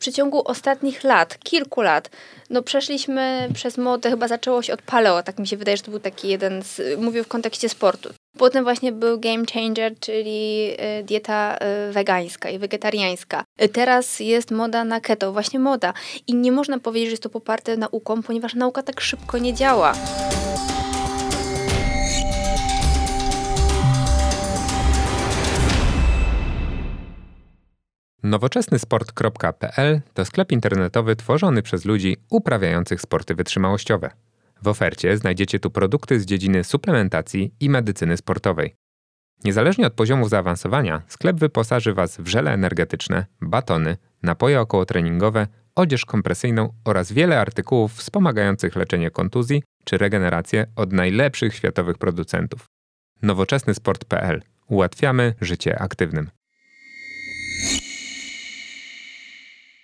Przeciągu ostatnich lat, kilku lat, no przeszliśmy przez modę, chyba zaczęło się od paleo, tak mi się wydaje, że to był taki jeden z, mówił w kontekście sportu. Potem właśnie był game changer, czyli y, dieta y, wegańska i wegetariańska. Y, teraz jest moda na keto, właśnie moda. I nie można powiedzieć, że jest to poparte nauką, ponieważ nauka tak szybko nie działa. Nowoczesnysport.pl to sklep internetowy tworzony przez ludzi uprawiających sporty wytrzymałościowe. W ofercie znajdziecie tu produkty z dziedziny suplementacji i medycyny sportowej. Niezależnie od poziomu zaawansowania, sklep wyposaży Was w żele energetyczne, batony, napoje okołotreningowe, odzież kompresyjną oraz wiele artykułów wspomagających leczenie kontuzji czy regenerację od najlepszych światowych producentów. Nowoczesnysport.pl Ułatwiamy życie aktywnym.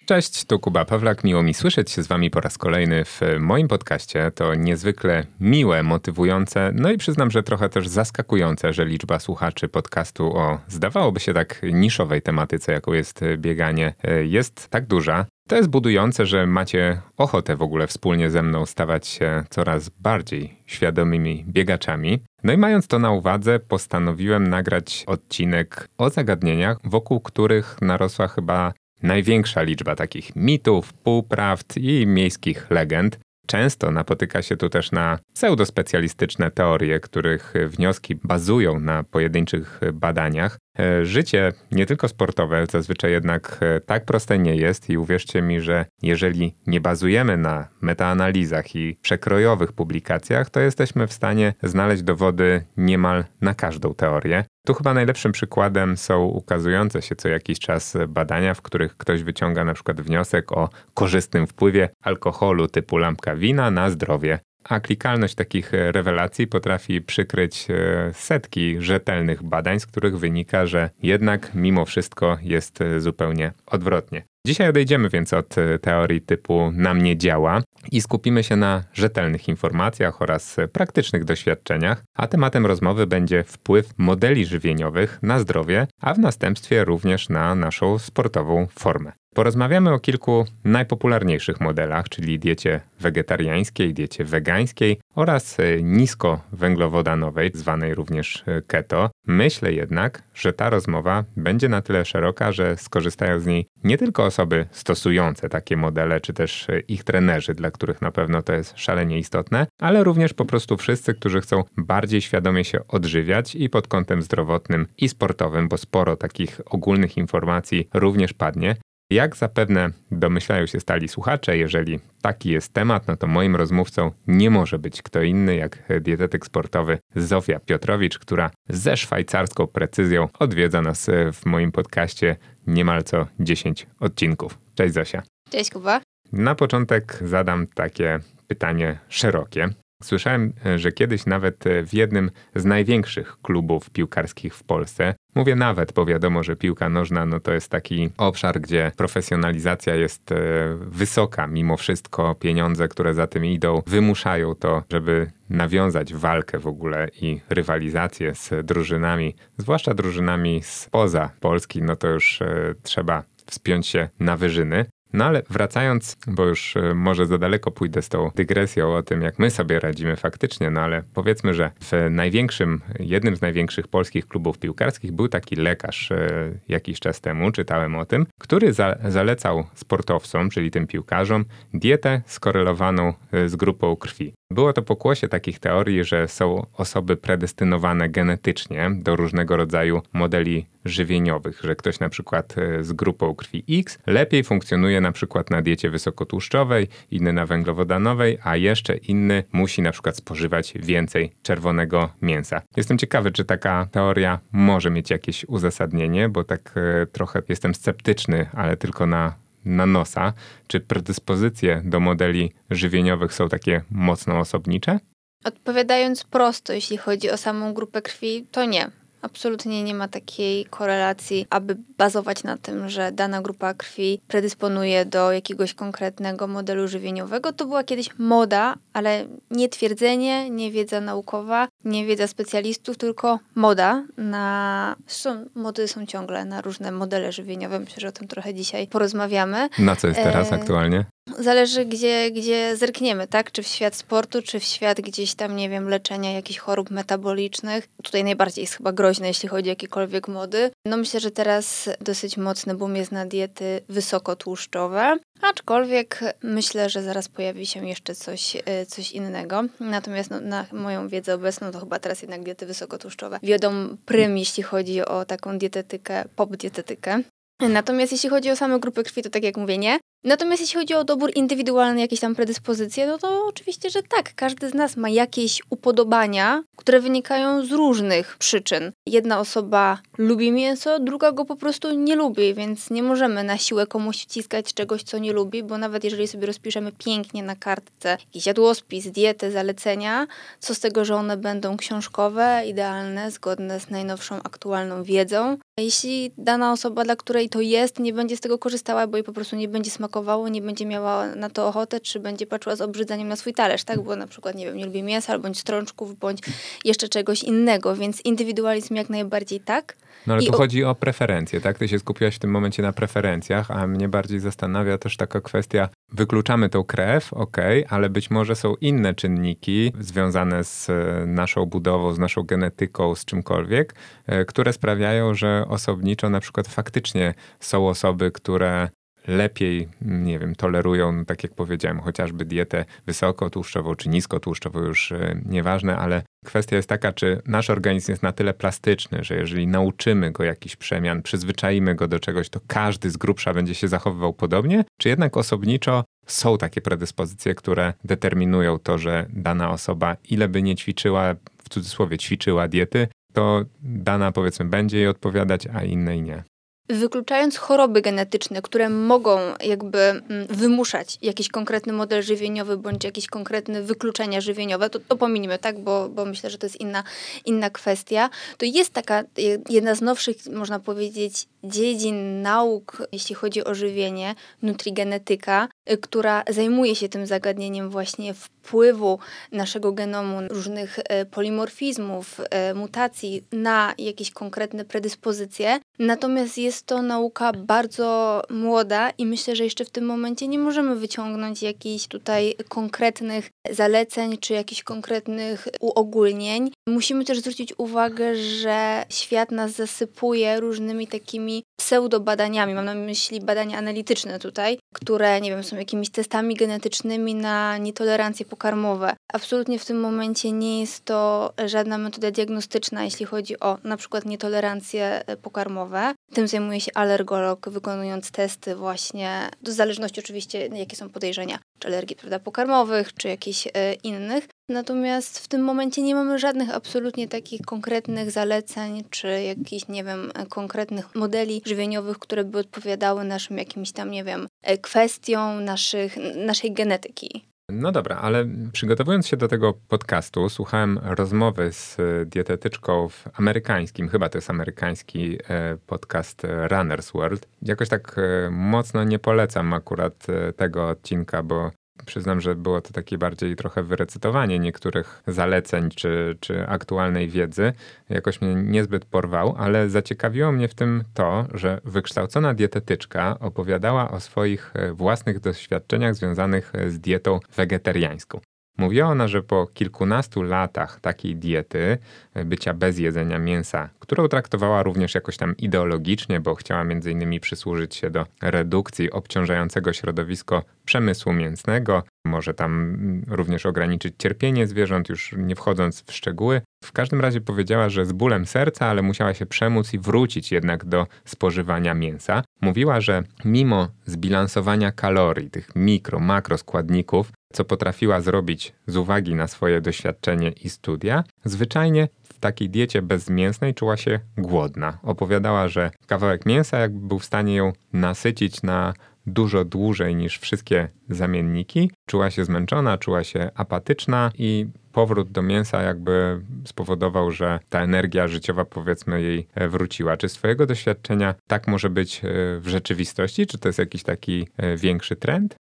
Cześć, tu Kuba Pawlak. Miło mi słyszeć się z Wami po raz kolejny w moim podcaście. To niezwykle miłe, motywujące, no i przyznam, że trochę też zaskakujące, że liczba słuchaczy podcastu o zdawałoby się tak niszowej tematyce, jaką jest bieganie, jest tak duża. To jest budujące, że macie ochotę w ogóle wspólnie ze mną stawać się coraz bardziej świadomymi biegaczami. No i mając to na uwadze, postanowiłem nagrać odcinek o zagadnieniach, wokół których narosła chyba największa liczba takich mitów, półprawd i miejskich legend. Często napotyka się tu też na pseudospecjalistyczne teorie, których wnioski bazują na pojedynczych badaniach. E, życie, nie tylko sportowe, zazwyczaj jednak e, tak proste nie jest i uwierzcie mi, że jeżeli nie bazujemy na metaanalizach i przekrojowych publikacjach, to jesteśmy w stanie znaleźć dowody niemal na każdą teorię. Tu chyba najlepszym przykładem są ukazujące się co jakiś czas badania, w których ktoś wyciąga na przykład wniosek o korzystnym wpływie alkoholu typu lampka wina na zdrowie a klikalność takich e, rewelacji potrafi przykryć e, setki rzetelnych badań, z których wynika, że jednak mimo wszystko jest e, zupełnie odwrotnie. Dzisiaj odejdziemy więc od teorii typu na mnie działa i skupimy się na rzetelnych informacjach oraz praktycznych doświadczeniach, a tematem rozmowy będzie wpływ modeli żywieniowych na zdrowie, a w następstwie również na naszą sportową formę. Porozmawiamy o kilku najpopularniejszych modelach, czyli diecie wegetariańskiej, diecie wegańskiej oraz e, niskowęglowodanowej, zwanej również e, keto. Myślę jednak, że ta rozmowa będzie na tyle szeroka, że skorzystają z niej nie tylko osoby stosujące takie modele, czy też e, ich trenerzy, dla których na pewno to jest szalenie istotne, ale również po prostu wszyscy, którzy chcą bardziej świadomie się odżywiać i pod kątem zdrowotnym i sportowym, bo sporo takich ogólnych informacji również padnie. Jak zapewne domyślają się stali słuchacze, jeżeli taki jest temat, no to moim rozmówcą nie może być kto inny jak dietetyk sportowy Zofia Piotrowicz, która ze szwajcarską precyzją odwiedza nas w moim podcaście niemal co 10 odcinków. Cześć Zosia. Cześć Kuba. Na początek zadam takie pytanie szerokie. Słyszałem, że kiedyś nawet w jednym z największych klubów piłkarskich w Polsce, mówię nawet, bo wiadomo, że piłka nożna no to jest taki obszar, gdzie profesjonalizacja jest e, wysoka, mimo wszystko pieniądze, które za tym idą, wymuszają to, żeby nawiązać walkę w ogóle i rywalizację z drużynami, zwłaszcza drużynami spoza Polski, no to już e, trzeba wspiąć się na wyżyny. No ale wracając, bo już e, może za daleko pójdę z tą dygresją o tym, jak my sobie radzimy faktycznie, no ale powiedzmy, że w największym, jednym z największych polskich klubów piłkarskich był taki lekarz e, jakiś czas temu, czytałem o tym, który za, zalecał sportowcom, czyli tym piłkarzom, dietę skorelowaną e, z grupą krwi. Było to pokłosie takich teorii, że są osoby predestynowane genetycznie do różnego rodzaju modeli żywieniowych, że ktoś na przykład e, z grupą krwi X lepiej funkcjonuje na przykład na diecie wysokotłuszczowej, inny na węglowodanowej, a jeszcze inny musi na przykład spożywać więcej czerwonego mięsa. Jestem ciekawy, czy taka teoria może mieć jakieś uzasadnienie, bo tak e, trochę jestem sceptyczny, ale tylko na na nosa? Czy predyspozycje do modeli żywieniowych są takie mocno osobnicze? Odpowiadając prosto, jeśli chodzi o samą grupę krwi, to nie. Absolutnie nie ma takiej korelacji, aby bazować na tym, że dana grupa krwi predysponuje do jakiegoś konkretnego modelu żywieniowego. To była kiedyś moda, ale nie twierdzenie, nie wiedza naukowa, nie wiedza specjalistów, tylko moda na. Zresztą mody są ciągle na różne modele żywieniowe. Myślę, że o tym trochę dzisiaj porozmawiamy. Na co jest teraz e... aktualnie? Zależy, gdzie, gdzie zerkniemy, tak? Czy w świat sportu, czy w świat gdzieś tam, nie wiem, leczenia jakichś chorób metabolicznych. Tutaj najbardziej jest chyba groźne, jeśli chodzi o jakiekolwiek mody. No myślę, że teraz dosyć mocny boom jest na diety wysokotłuszczowe, aczkolwiek myślę, że zaraz pojawi się jeszcze coś, e, coś innego. Natomiast no, na moją wiedzę obecną to chyba teraz jednak diety wysokotłuszczowe wiodą prym, jeśli chodzi o taką dietetykę, pop-dietetykę. Natomiast jeśli chodzi o same grupy krwi, to tak jak mówię, nie. Natomiast jeśli chodzi o dobór indywidualny, jakieś tam predyspozycje, no to oczywiście, że tak. Każdy z nas ma jakieś upodobania, które wynikają z różnych przyczyn. Jedna osoba lubi mięso, druga go po prostu nie lubi, więc nie możemy na siłę komuś wciskać czegoś, co nie lubi, bo nawet jeżeli sobie rozpiszemy pięknie na kartce jakiś jadłospis, dietę, zalecenia, co z tego, że one będą książkowe, idealne, zgodne z najnowszą aktualną wiedzą. Jeśli dana osoba, dla której to jest, nie będzie z tego korzystała, bo jej po prostu nie będzie smakować, smakowało, nie będzie miała na to ochotę, czy będzie patrzyła z obrzydzeniem na swój talerz, tak? Bo na przykład, nie wiem, nie lubi mięsa, bądź strączków, bądź jeszcze czegoś innego, więc indywidualizm jak najbardziej tak. No ale I tu o... chodzi o preferencje, tak? Ty się skupiłaś w tym momencie na preferencjach, a mnie bardziej zastanawia też taka kwestia, wykluczamy tą krew, ok, ale być może są inne czynniki związane z e, naszą budową, z naszą genetyką, z czymkolwiek, e, które sprawiają, że osobniczo na przykład faktycznie są osoby, które lepiej, nie wiem, tolerują, tak jak powiedziałem, chociażby dietę wysokotłuszczową czy niskotłuszczową, już e, nieważne, ale kwestia jest taka, czy nasz organizm jest na tyle plastyczny, że jeżeli nauczymy go jakichś przemian, przyzwyczaimy go do czegoś, to każdy z grubsza będzie się zachowywał podobnie, czy jednak osobniczo są takie predyspozycje, które determinują to, że dana osoba, ile by nie ćwiczyła, w cudzysłowie ćwiczyła diety, to dana powiedzmy będzie jej odpowiadać, a innej nie wykluczając choroby genetyczne, które mogą jakby mm, wymuszać jakiś konkretny model żywieniowy bądź jakieś konkretne wykluczenia żywieniowe, to, to pominimy, tak, bo, bo myślę, że to jest inna, inna kwestia, to jest taka jedna z nowszych, można powiedzieć, dziedzin nauk, jeśli chodzi o żywienie, nutrigenetyka, y, która zajmuje się tym zagadnieniem właśnie wpływu naszego genomu, różnych y, polimorfizmów, y, mutacji na jakieś konkretne predyspozycje. Natomiast jest to nauka bardzo młoda i myślę, że jeszcze w tym momencie nie możemy wyciągnąć jakichś tutaj konkretnych zaleceń czy jakichś konkretnych uogólnień. Musimy też zwrócić uwagę, że świat nas zasypuje różnymi takimi pseudobadaniami, mam na myśli badania analityczne tutaj, które, nie wiem, są jakimiś testami genetycznymi na nietolerancje pokarmowe. Absolutnie w tym momencie nie jest to żadna metoda diagnostyczna, jeśli chodzi o na przykład nietolerancje e, pokarmowe. Tym zajmuje się alergolog, wykonując testy właśnie, w zależności oczywiście, jakie są podejrzenia, czy alergii prawda, pokarmowych, czy jakichś e, innych. Natomiast w tym momencie nie mamy żadnych absolutnie takich konkretnych zaleceń, czy jakichś, nie wiem, konkretnych modeli żywieniowych, które by odpowiadały naszym jakimś tam, nie wiem, e, kwestiom naszych, naszej genetyki. No dobra, ale przygotowując się do tego podcastu, słuchałem rozmowy z dietetyczką w amerykańskim, chyba to jest amerykański e, podcast Runner's World. Jakoś tak e, mocno nie polecam akurat tego odcinka, bo Przyznam, że było to takie bardziej trochę wyrecytowanie niektórych zaleceń czy, czy aktualnej wiedzy. Jakoś mnie niezbyt porwał, ale zaciekawiło mnie w tym to, że wykształcona dietetyczka opowiadała o swoich e, własnych doświadczeniach związanych e, z dietą wegetariańską. Mówiła ona, że po kilkunastu latach takiej diety, e, bycia bez jedzenia mięsa, którą traktowała również jakoś tam ideologicznie, bo chciała między innymi przysłużyć się do redukcji obciążającego środowisko przemysłu mięsnego, może tam mm, również ograniczyć cierpienie zwierząt, już nie wchodząc w szczegóły. W każdym razie powiedziała, że z bólem serca, ale musiała się przemóc i wrócić jednak do spożywania mięsa. Mówiła, że mimo zbilansowania kalorii, tych mikro, makro składników, co potrafiła zrobić z uwagi na swoje doświadczenie i studia, zwyczajnie w takiej diecie bezmięsnej czuła się głodna. Opowiadała, że kawałek mięsa jakby był w stanie ją nasycić na dużo dłużej niż wszystkie zamienniki. Czuła się zmęczona, czuła się apatyczna i powrót do mięsa jakby spowodował, że ta energia życiowa powiedzmy jej wróciła. Czy z twojego doświadczenia tak może być e, w rzeczywistości? Czy to jest jakiś taki e, większy trend?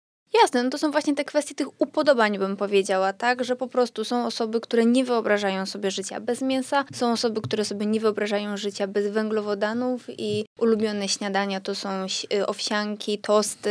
Jasne, no to są właśnie te kwestie tych upodobań, bym powiedziała, tak? Że po prostu są osoby, które nie wyobrażają sobie życia bez mięsa, są osoby, które sobie nie wyobrażają życia bez węglowodanów i ulubione śniadania to są y, owsianki, tosty,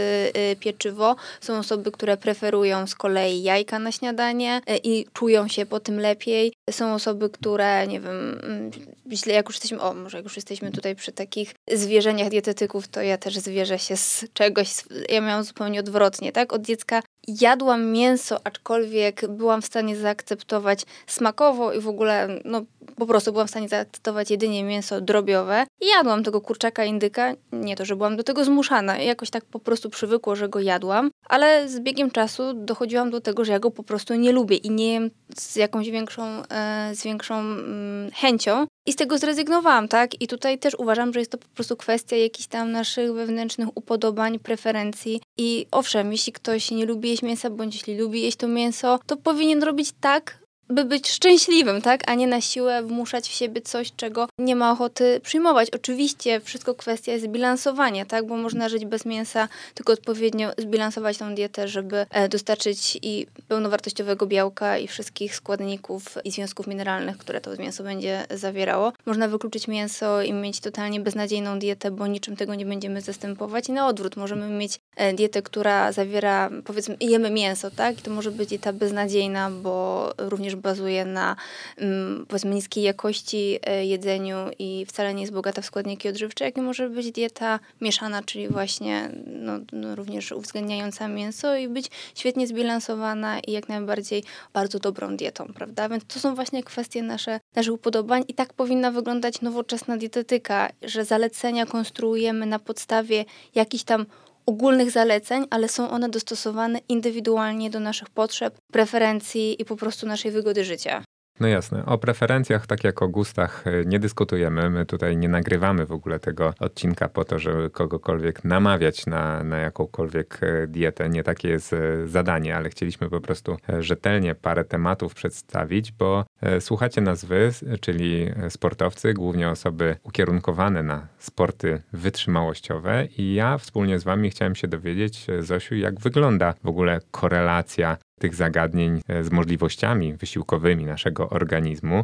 y, pieczywo. Są osoby, które preferują z kolei jajka na śniadanie y, i czują się po tym lepiej. Są osoby, które, nie wiem, mm, źle jak już jesteśmy, o, może jak już jesteśmy tutaj przy takich zwierzeniach dietetyków, to ja też zwierzę się z czegoś, ja miałam zupełnie odwrotnie, tak? od dziecka jadłam mięso, aczkolwiek byłam w stanie zaakceptować smakowo i w ogóle, no po prostu byłam w stanie zaakceptować jedynie mięso drobiowe. I jadłam tego kurczaka indyka, nie to, że byłam do tego zmuszana, jakoś tak po prostu przywykło, że go jadłam, ale z biegiem czasu dochodziłam do tego, że ja go po prostu nie lubię i nie jem z jakąś większą, e, z większą mm, chęcią. I z tego zrezygnowałam, tak? I tutaj też uważam, że jest to po prostu kwestia jakichś tam naszych wewnętrznych upodobań, preferencji. I owszem, jeśli ktoś nie lubi jeść mięsa, bądź jeśli lubi jeść to mięso, to powinien robić tak, by być szczęśliwym, tak? A nie na siłę wmuszać w siebie coś, czego nie ma ochoty przyjmować. Oczywiście wszystko kwestia jest zbilansowania, tak? Bo można żyć bez mięsa, tylko odpowiednio zbilansować tą dietę, żeby e, dostarczyć i pełnowartościowego białka i wszystkich składników i związków mineralnych, które to mięso będzie zawierało. Można wykluczyć mięso i mieć totalnie beznadziejną dietę, bo niczym tego nie będziemy zastępować. I na odwrót, możemy mieć dietę, która zawiera, powiedzmy, jemy mięso, tak? I to może być dieta beznadziejna, bo również bazuje na mm, powiedzmy niskiej jakości e, jedzeniu i wcale nie jest bogata w składniki odżywcze, jak może być dieta mieszana, czyli właśnie no, no, również uwzględniająca mięso i być świetnie zbilansowana i jak najbardziej bardzo dobrą dietą, prawda? Więc to są właśnie kwestie nasze, naszych upodobań i tak powinna wyglądać nowoczesna dietetyka, że zalecenia konstruujemy na podstawie jakichś tam ogólnych zaleceń, ale są one dostosowane indywidualnie do naszych potrzeb, preferencji i po prostu naszej wygody życia. No jasne. O preferencjach, tak jak o gustach, e, nie dyskutujemy. My tutaj nie nagrywamy w ogóle tego odcinka po to, żeby kogokolwiek namawiać na, na jakąkolwiek e, dietę. Nie takie jest e, zadanie, ale chcieliśmy po prostu rzetelnie parę tematów przedstawić, bo słuchacie nas wy, czyli sportowcy, głównie osoby ukierunkowane na sporty wytrzymałościowe i ja wspólnie z wami chciałem się dowiedzieć, Zosiu, jak wygląda w ogóle korelacja tych zagadnień e, z możliwościami wysiłkowymi naszego organizmu.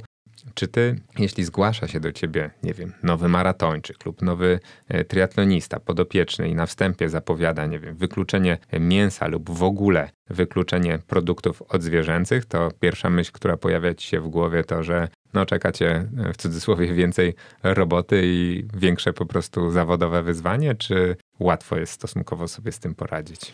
Czy ty, jeśli zgłasza się do ciebie, nie wiem, nowy maratończyk lub nowy e, triatlonista podopieczny i na wstępie zapowiada, nie wiem, wykluczenie mięsa lub w ogóle wykluczenie produktów odzwierzęcych, to pierwsza myśl, która pojawia ci się w głowie, to że no czekacie w cudzysłowie więcej roboty i większe po prostu zawodowe wyzwanie, czy łatwo jest stosunkowo sobie z tym poradzić?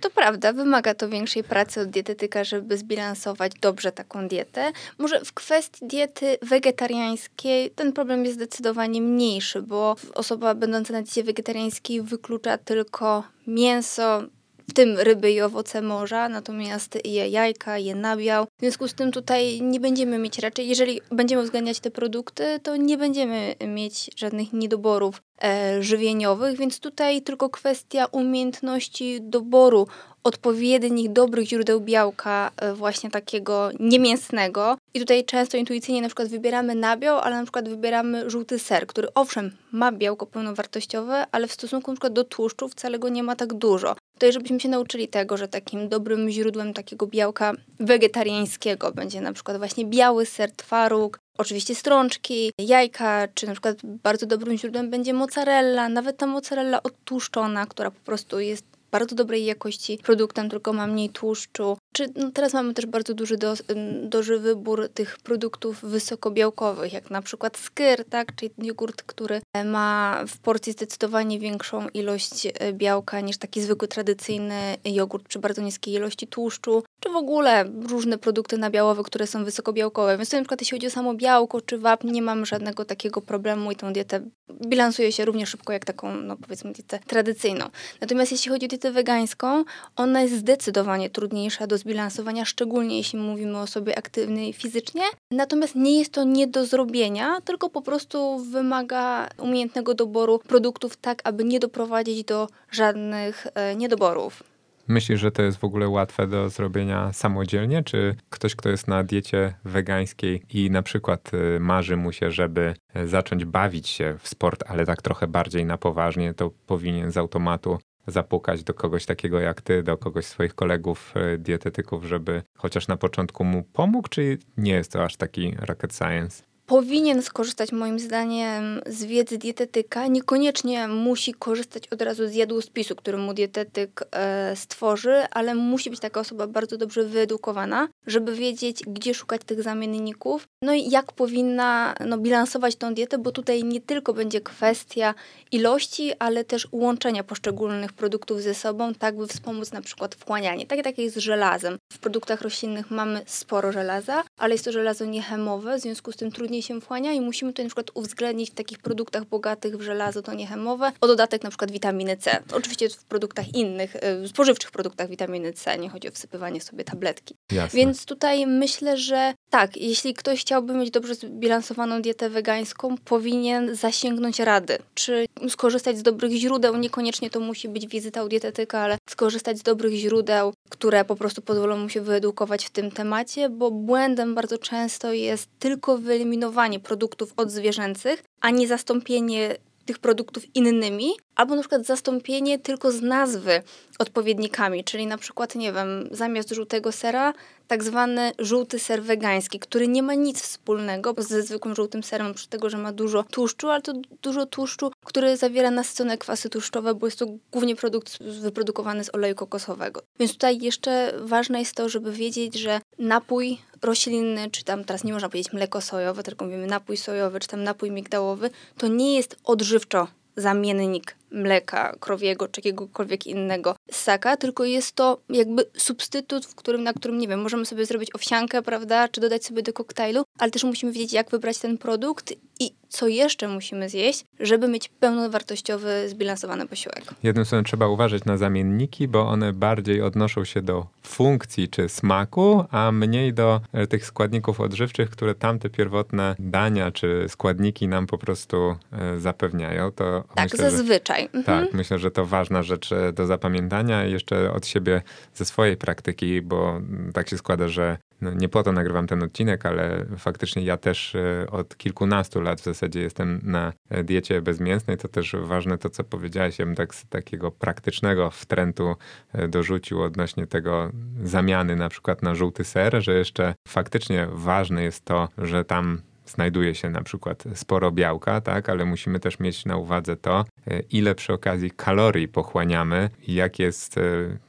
To prawda, wymaga to większej pracy od dietetyka, żeby zbilansować dobrze taką dietę. Może w kwestii diety wegetariańskiej ten problem jest zdecydowanie mniejszy, bo osoba będąca na diecie wegetariańskiej wyklucza tylko mięso, w tym ryby i owoce morza, natomiast je jajka, je nabiał. W związku z tym tutaj nie będziemy mieć raczej, jeżeli będziemy uwzględniać te produkty, to nie będziemy mieć żadnych niedoborów e, żywieniowych, więc tutaj tylko kwestia umiejętności doboru odpowiednich, dobrych źródeł białka, e, właśnie takiego niemięsnego. I tutaj często intuicyjnie na przykład wybieramy nabiał, ale na przykład wybieramy żółty ser, który owszem ma białko pełnowartościowe, ale w stosunku na przykład do tłuszczu wcale go nie ma tak dużo. Tutaj, żebyśmy się nauczyli tego, że takim dobrym źródłem takiego białka wegetariańskiego będzie na przykład właśnie biały ser, twaróg, Oczywiście strączki, jajka, czy na przykład bardzo dobrym źródłem będzie mozzarella, nawet ta mozzarella odtłuszczona, która po prostu jest bardzo dobrej jakości produktem, tylko ma mniej tłuszczu. Czy no teraz mamy też bardzo duży do, duży wybór tych produktów wysokobiałkowych, jak na przykład skyr, tak, czyli jogurt, który ma w porcji zdecydowanie większą ilość e, białka niż taki zwykły, tradycyjny jogurt przy bardzo niskiej ilości tłuszczu czy w ogóle różne produkty nabiałowe, które są wysokobiałkowe. Więc na przykład jeśli chodzi o samo białko czy wapń, nie mam żadnego takiego problemu i tą dietę bilansuje się równie szybko jak taką, no powiedzmy, dietę tradycyjną. Natomiast jeśli chodzi o dietę wegańską, ona jest zdecydowanie trudniejsza do zbilansowania, szczególnie jeśli mówimy o osobie aktywnej fizycznie. Natomiast nie jest to nie do zrobienia, tylko po prostu wymaga umiejętnego doboru produktów tak, aby nie doprowadzić do żadnych e, niedoborów. Myślisz, że to jest w ogóle łatwe do zrobienia samodzielnie? Czy ktoś, kto jest na diecie wegańskiej i na przykład y, marzy mu się, żeby y, zacząć bawić się w sport, ale tak trochę bardziej na poważnie, to powinien z automatu zapukać do kogoś takiego jak ty, do kogoś swoich kolegów y, dietetyków, żeby chociaż na początku mu pomógł, czy nie jest to aż taki rocket science? Powinien skorzystać moim zdaniem z wiedzy dietetyka. Niekoniecznie musi korzystać od razu z jadłospisu, który mu dietetyk e, stworzy, ale musi być taka osoba bardzo dobrze wyedukowana, żeby wiedzieć, gdzie szukać tych zamienników, no i jak powinna no, bilansować tą dietę, bo tutaj nie tylko będzie kwestia ilości, ale też łączenia poszczególnych produktów ze sobą, tak by wspomóc na przykład wchłanianie. Tak, tak jest z żelazem. W produktach roślinnych mamy sporo żelaza, ale jest to żelazo niechemowe, w związku z tym trudniej trudniej się wchłania i musimy to na przykład uwzględnić w takich produktach bogatych w żelazo, to niechemowe, o dodatek na przykład witaminy C. Oczywiście w produktach innych, y, spożywczych produktach witaminy C, nie chodzi o wsypywanie sobie tabletki. Jasne. Więc tutaj myślę, że tak, jeśli ktoś chciałby mieć dobrze zbilansowaną dietę wegańską, powinien zasięgnąć rady, czy skorzystać z dobrych źródeł, niekoniecznie to musi być wizyta u dietetyka, ale skorzystać z dobrych źródeł, które po prostu pozwolą mu się wyedukować w tym temacie, bo błędem bardzo często jest tylko wyeliminowanie produktów odzwierzęcych, a nie zastąpienie tych produktów innymi, albo na przykład zastąpienie tylko z nazwy odpowiednikami, czyli na przykład, nie wiem, zamiast żółtego sera, tak zwany żółty ser wegański, który nie ma nic wspólnego ze zwykłym żółtym serem, oprócz tego, że ma dużo tłuszczu, ale to dużo tłuszczu, który zawiera nasycone kwasy tłuszczowe, bo jest to głównie produkt wyprodukowany z oleju kokosowego. Więc tutaj jeszcze ważne jest to, żeby wiedzieć, że napój roślinny, czy tam teraz nie można powiedzieć mleko sojowe, tylko mówimy napój sojowy, czy tam napój migdałowy, to nie jest odżywczo zamiennik mleka krowiego czy jakiegokolwiek innego ssaka, tylko jest to jakby substytut, w którym, na którym, nie wiem, możemy sobie zrobić owsiankę, prawda, czy dodać sobie do koktajlu, ale też musimy wiedzieć, jak wybrać ten produkt i co jeszcze musimy zjeść, żeby mieć pełnowartościowy, zbilansowany posiłek. Jednym słowem trzeba uważać na zamienniki, bo one bardziej odnoszą się do funkcji czy smaku, a mniej do e, tych składników odżywczych, które tamte pierwotne dania czy składniki nam po prostu e, zapewniają. To tak, myślę, zazwyczaj. Że, mhm. Tak, myślę, że to ważna rzecz e, do zapamiętania. Jeszcze od siebie, ze swojej praktyki, bo tak się składa, że no nie po to nagrywam ten odcinek, ale faktycznie ja też e, od kilkunastu lat w zasadzie jestem na diecie bezmięsnej. To też ważne to, co powiedziałeś. Ja bym tak z takiego praktycznego wtrętu e, dorzucił odnośnie tego zamiany na przykład na żółty ser, że jeszcze faktycznie ważne jest to, że tam znajduje się na przykład sporo białka, tak, ale musimy też mieć na uwadze to, e, ile przy okazji kalorii pochłaniamy jak jest e,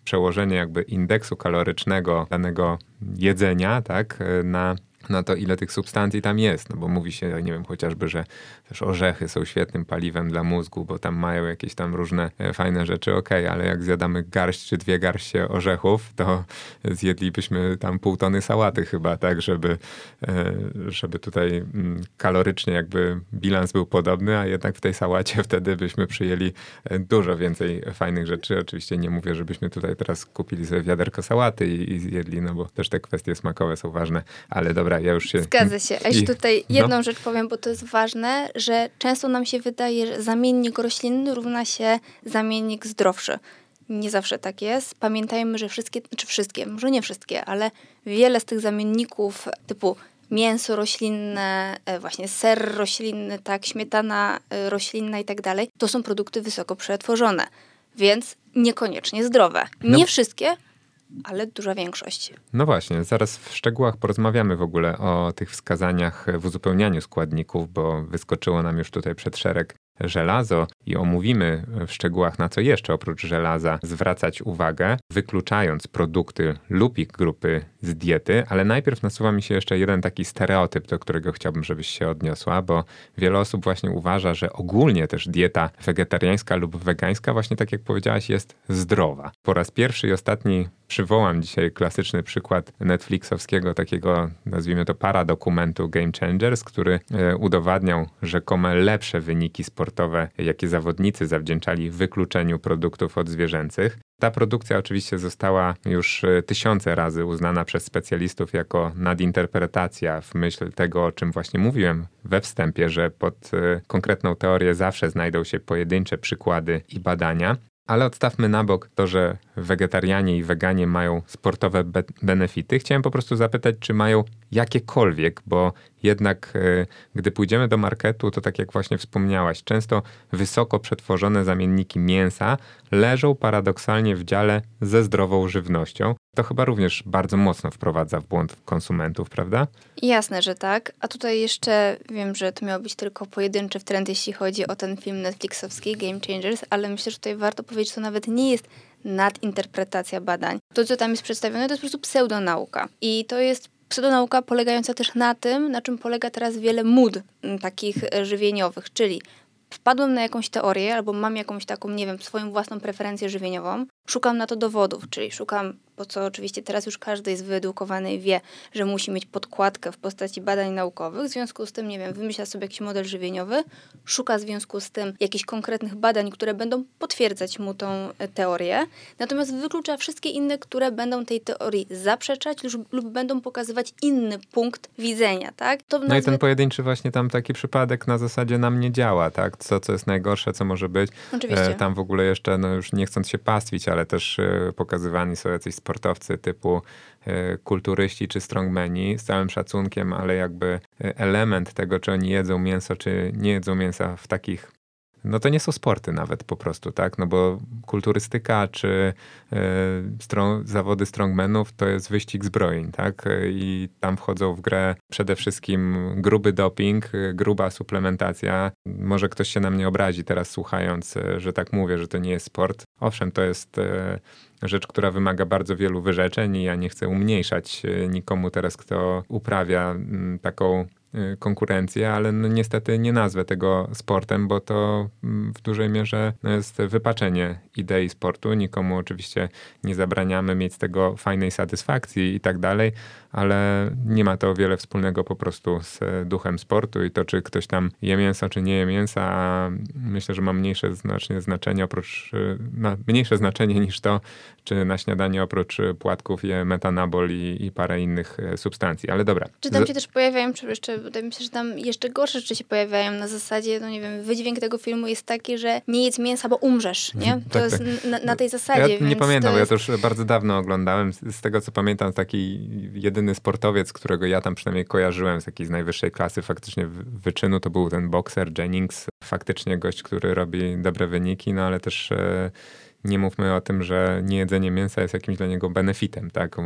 przełożenie jakby indeksu kalorycznego danego jedzenia, tak, e, na na to, ile tych substancji tam jest. No bo mówi się, nie wiem, chociażby, że też orzechy są świetnym paliwem dla mózgu, bo tam mają jakieś tam różne e, fajne rzeczy. Okej, okay, ale jak zjadamy garść czy dwie garście orzechów, to zjedlibyśmy tam pół tony sałaty chyba, tak, żeby, e, żeby tutaj mm, kalorycznie jakby bilans był podobny, a jednak w tej sałacie wtedy byśmy przyjęli e, dużo więcej fajnych rzeczy. Oczywiście nie mówię, żebyśmy tutaj teraz kupili sobie wiaderko sałaty i, i zjedli, no bo też te kwestie smakowe są ważne, ale dobra, ja już się... Zgadza się. A jeszcze tutaj no. jedną no. rzecz powiem, bo to jest ważne, że często nam się wydaje, że zamiennik roślinny równa się zamiennik zdrowszy. Nie zawsze tak jest. Pamiętajmy, że wszystkie, czy wszystkie, może nie wszystkie, ale wiele z tych zamienników typu mięso roślinne, e, właśnie ser roślinny, tak, śmietana e, roślinna i tak dalej, to są produkty wysoko przetworzone, więc niekoniecznie zdrowe. No. Nie wszystkie, ale duża większość. No właśnie, zaraz w szczegółach porozmawiamy w ogóle o tych wskazaniach w uzupełnianiu składników, bo wyskoczyło nam już tutaj przed szereg żelazo i omówimy w szczegółach, na co jeszcze oprócz żelaza zwracać uwagę, wykluczając produkty lub ich grupy z diety, ale najpierw nasuwa mi się jeszcze jeden taki stereotyp, do którego chciałbym, żebyś się odniosła, bo wiele osób właśnie uważa, że ogólnie też dieta wegetariańska lub wegańska, właśnie tak jak powiedziałaś, jest zdrowa. Po raz pierwszy i ostatni przywołam dzisiaj klasyczny przykład Netflixowskiego takiego, nazwijmy to paradokumentu Game Changers, który e, udowadniał rzekome lepsze wyniki sportowe, jakie zawodnicy zawdzięczali wykluczeniu produktów odzwierzęcych. Ta produkcja oczywiście została już e, tysiące razy uznana przez specjalistów jako nadinterpretacja w myśl tego, o czym właśnie mówiłem we wstępie, że pod e, konkretną teorię zawsze znajdą się pojedyncze przykłady i badania. Ale odstawmy na bok to, że wegetarianie i weganie mają sportowe be benefity. Chciałem po prostu zapytać, czy mają jakiekolwiek, bo jednak e, gdy pójdziemy do marketu, to tak jak właśnie wspomniałaś, często wysoko przetworzone zamienniki mięsa leżą paradoksalnie w dziale ze zdrową żywnością. To chyba również bardzo mocno wprowadza w błąd konsumentów, prawda? Jasne, że tak. A tutaj jeszcze wiem, że to miał być tylko pojedynczy trend, jeśli chodzi o ten film Netflixowski Game Changers, ale myślę, że tutaj warto powiedzieć, że to nawet nie jest nadinterpretacja badań. To, co tam jest przedstawione, to jest po prostu pseudonauka. I to jest pseudonauka polegająca też na tym, na czym polega teraz wiele mód mm, takich e, żywieniowych, czyli wpadłem na jakąś teorię albo mam jakąś taką, nie wiem, swoją własną preferencję żywieniową, szukam na to dowodów, czyli szukam po co oczywiście teraz już każdy jest wyedukowany i wie, że musi mieć podkładkę w postaci badań naukowych. W związku z tym, nie wiem, wymyśla sobie jakiś model żywieniowy, szuka w związku z tym jakichś konkretnych badań, które będą potwierdzać mu tą e, teorię, natomiast wyklucza wszystkie inne, które będą tej teorii zaprzeczać lub, lub będą pokazywać inny punkt widzenia, tak? To no i ten pojedynczy właśnie tam taki przypadek na zasadzie nam nie działa, tak? Co, co jest najgorsze, co może być. Oczywiście. E, tam w ogóle jeszcze, no już nie chcąc się pastwić, ale też e, pokazywani są jacyś sportowcy typu e, kulturyści czy strongmeni, z całym szacunkiem, ale jakby e, element tego, czy oni jedzą mięso, czy nie jedzą mięsa w takich no to nie są sporty nawet po prostu, tak? No bo kulturystyka czy y, strong, zawody strongmenów to jest wyścig zbrojeń, tak? I tam wchodzą w grę przede wszystkim gruby doping, gruba suplementacja. Może ktoś się na mnie obrazi teraz słuchając, że tak mówię, że to nie jest sport. Owszem, to jest y, rzecz, która wymaga bardzo wielu wyrzeczeń i ja nie chcę umniejszać nikomu teraz, kto uprawia taką konkurencję, ale no niestety nie nazwę tego sportem, bo to mm, w dużej mierze jest wypaczenie idei sportu. Nikomu oczywiście nie zabraniamy mieć z tego fajnej satysfakcji i tak dalej, ale nie ma to wiele wspólnego po prostu z duchem sportu i to, czy ktoś tam je mięso, czy nie je mięsa, myślę, że ma mniejsze znacznie znaczenie oprócz, y, mniejsze znaczenie niż to, czy na śniadanie oprócz płatków je metanabol i, i parę innych e, substancji. Ale dobra. Czy tam się też pojawiają, czy jeszcze myślę, że tam jeszcze gorsze rzeczy się pojawiają na zasadzie, no nie wiem, wydźwięk tego filmu jest taki, że nie jedz mięsa, bo umrzesz, nie? Mhm. To tak, jest tak. Na, na, tej zasadzie. Ja nie pamiętam, jest... ja to już bardzo dawno oglądałem. Z tego co pamiętam, taki jedyny sportowiec, którego ja tam przynajmniej kojarzyłem z jakiejś najwyższej klasy faktycznie wyczynu, to był ten bokser Jennings. Faktycznie gość, który robi dobre wyniki, no ale też e, nie mówmy o tym, że niejedzenie mięsa jest jakimś dla niego benefitem, tak? E,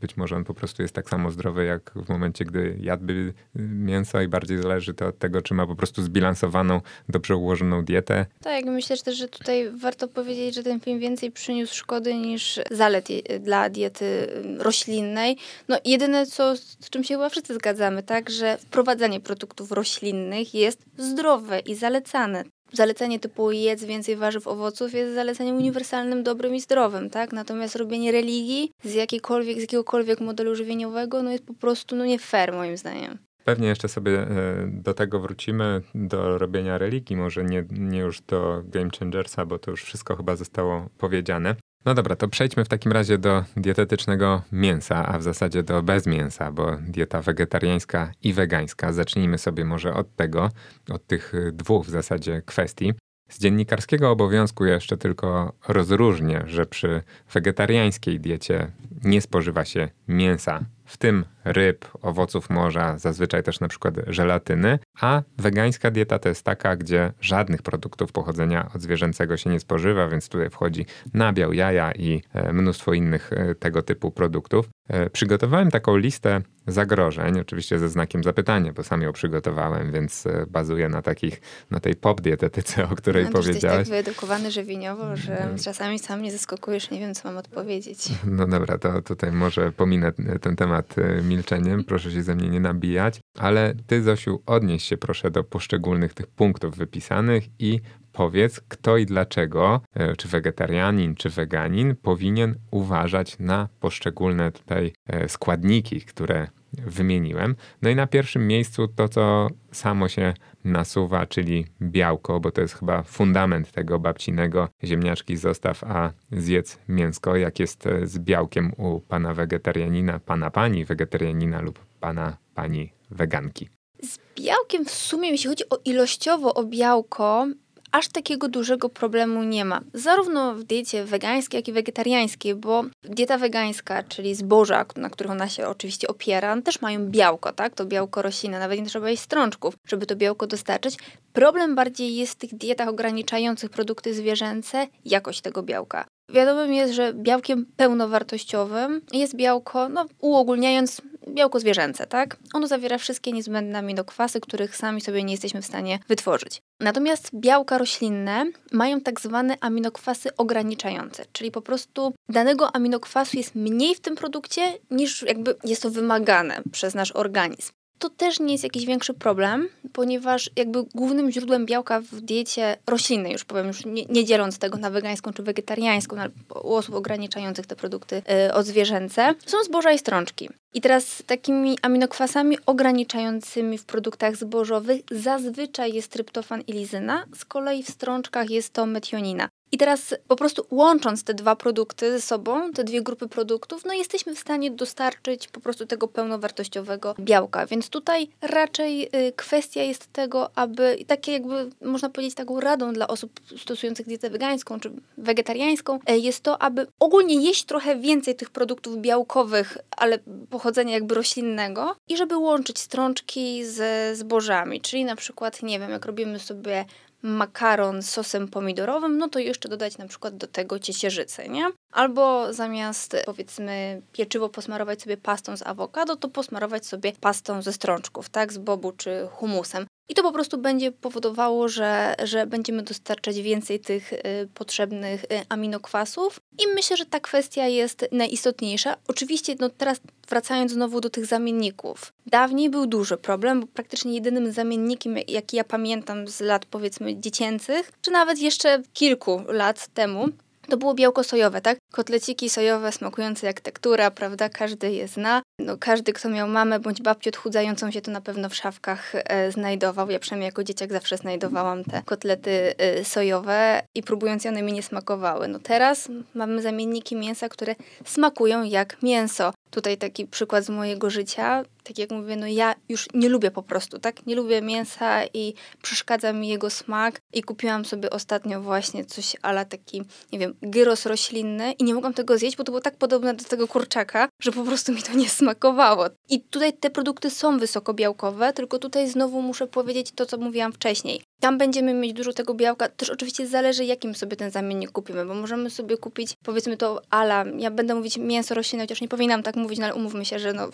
być może on po prostu jest tak samo zdrowy, jak w momencie, gdy jadłby mięso i bardziej zależy to od tego, czy ma po prostu zbilansowaną, dobrze ułożoną dietę. Tak, myślę też, że tutaj warto powiedzieć, że ten film więcej przyniósł szkody niż zalet dla diety roślinnej. No jedyne, co, z czym się chyba wszyscy zgadzamy, tak, że wprowadzanie produktów roślinnych jest zdrowe i zalecane zalecenie typu jedz więcej warzyw, owoców jest zaleceniem uniwersalnym, dobrym i zdrowym, tak? Natomiast robienie religii z jakiejkolwiek, z jakiegokolwiek modelu żywieniowego, no jest po prostu, no nie fair moim zdaniem. Pewnie jeszcze sobie e, do tego wrócimy, do robienia religii, może nie, nie już do Game Changersa, bo to już wszystko chyba zostało powiedziane. No dobra, to przejdźmy w takim razie do dietetycznego mięsa, a w zasadzie do bez mięsa, bo dieta wegetariańska i wegańska. Zacznijmy sobie może od tego, od tych dwóch w zasadzie kwestii. Z dziennikarskiego obowiązku jeszcze tylko rozróżnię, że przy wegetariańskiej diecie nie spożywa się mięsa w tym ryb, owoców morza, zazwyczaj też na przykład żelatyny, a wegańska dieta to jest taka, gdzie żadnych produktów pochodzenia odzwierzęcego się nie spożywa, więc tutaj wchodzi nabiał, jaja i e, mnóstwo innych e, tego typu produktów. E, przygotowałem taką listę zagrożeń, oczywiście ze znakiem zapytania, bo sam ją przygotowałem, więc bazuje na takich, na tej pop dietetyce, o której no, powiedziałeś. Jesteś tak wyedukowany żywieniowo, że mm. czasami sam mnie zaskakujesz, nie wiem, co mam odpowiedzieć. No dobra, to tutaj może pominę ten temat milczeniem, proszę się ze mnie nie nabijać, ale ty, Zosiu, odnieś się proszę do poszczególnych tych punktów wypisanych i powiedz, kto i dlaczego, e, czy wegetarianin, czy weganin, powinien uważać na poszczególne tutaj e, składniki, które wymieniłem. No i na pierwszym miejscu to, co samo się nasuwa, czyli białko, bo to jest chyba fundament tego babcinego ziemniaczki zostaw, a zjedz mięsko, jak jest e, z białkiem u pana wegetarianina, pana pani wegetarianina lub pana pani weganki. Z białkiem w sumie, jeśli chodzi o ilościowo o białko, aż takiego dużego problemu nie ma. Zarówno w diecie wegańskiej, jak i wegetariańskiej, bo dieta wegańska, czyli zboża, na których ona się oczywiście opiera, też mają białko, tak? To białko roślinne, nawet nie trzeba jeść strączków, żeby to białko dostarczyć. Problem bardziej jest w tych dietach ograniczających produkty zwierzęce, jakość tego białka. Wiadomym jest, że białkiem pełnowartościowym jest białko, no uogólniając, białko zwierzęce, tak? Ono zawiera wszystkie niezbędne aminokwasy, których sami sobie nie jesteśmy w stanie wytworzyć. Natomiast białka roślinne mają tak zwane aminokwasy ograniczające, czyli po prostu danego aminokwasu jest mniej w tym produkcie niż jakby jest to wymagane przez nasz organizm to też nie jest jakiś większy problem, ponieważ jakby głównym źródłem białka w diecie roślinnej, już powiem, już nie, nie dzieląc tego na wegańską czy wegetariańską, na, u osób ograniczających te produkty yy, od zwierzęce, są zboża i strączki. I teraz takimi aminokwasami ograniczającymi w produktach zbożowych zazwyczaj jest tryptofan i lizyna, z kolei w strączkach jest to metionina. I teraz po prostu łącząc te dwa produkty ze sobą, te dwie grupy produktów, no jesteśmy w stanie dostarczyć po prostu tego pełnowartościowego białka. Więc tutaj raczej y, kwestia jest tego, aby, takie jakby można powiedzieć taką radą dla osób stosujących dietę wegańską czy wegetariańską, y, jest to, aby ogólnie jeść trochę więcej tych produktów białkowych, ale pochodzenia jakby roślinnego i żeby łączyć strączki ze zbożami, czyli na przykład, nie wiem, jak robimy sobie makaron z sosem pomidorowym, no to jeszcze dodać na przykład do tego ciecierzycę, nie? Albo zamiast powiedzmy pieczywo posmarować sobie pastą z awokado, to posmarować sobie pastą ze strączków, tak? Z bobu czy humusem. I to po prostu będzie powodowało, że, że będziemy dostarczać więcej tych y, potrzebnych y, aminokwasów. I myślę, że ta kwestia jest najistotniejsza. Oczywiście, no teraz wracając znowu do tych zamienników. Dawniej był duży problem, bo praktycznie jedynym zamiennikiem, jaki ja pamiętam z lat powiedzmy dziecięcych, czy nawet jeszcze kilku lat temu, to było białko sojowe, tak? Kotleciki sojowe smakujące jak tektura, prawda? Każdy je zna. No, każdy, kto miał mamę bądź babcię odchudzającą się, to na pewno w szafkach e, znajdował. Ja przynajmniej jako dzieciak zawsze znajdowałam te kotlety e, sojowe i próbując one mi nie smakowały. No teraz mamy zamienniki mięsa, które smakują jak mięso. Tutaj taki przykład z mojego życia. Tak jak mówię, no ja już nie lubię po prostu, tak? Nie lubię mięsa i przeszkadza mi jego smak. I kupiłam sobie ostatnio właśnie coś ala taki, nie wiem, gyros roślinny i nie mogłam tego zjeść, bo to było tak podobne do tego kurczaka, że po prostu mi to nie smakowało. I tutaj te produkty są wysokobiałkowe, tylko tutaj znowu muszę powiedzieć to, co mówiłam wcześniej. Tam będziemy mieć dużo tego białka. Też oczywiście zależy, jakim sobie ten zamiennik kupimy, bo możemy sobie kupić, powiedzmy to ala, ja będę mówić mięso roślinne, chociaż nie powinnam tak mówić, no ale umówmy się, że no,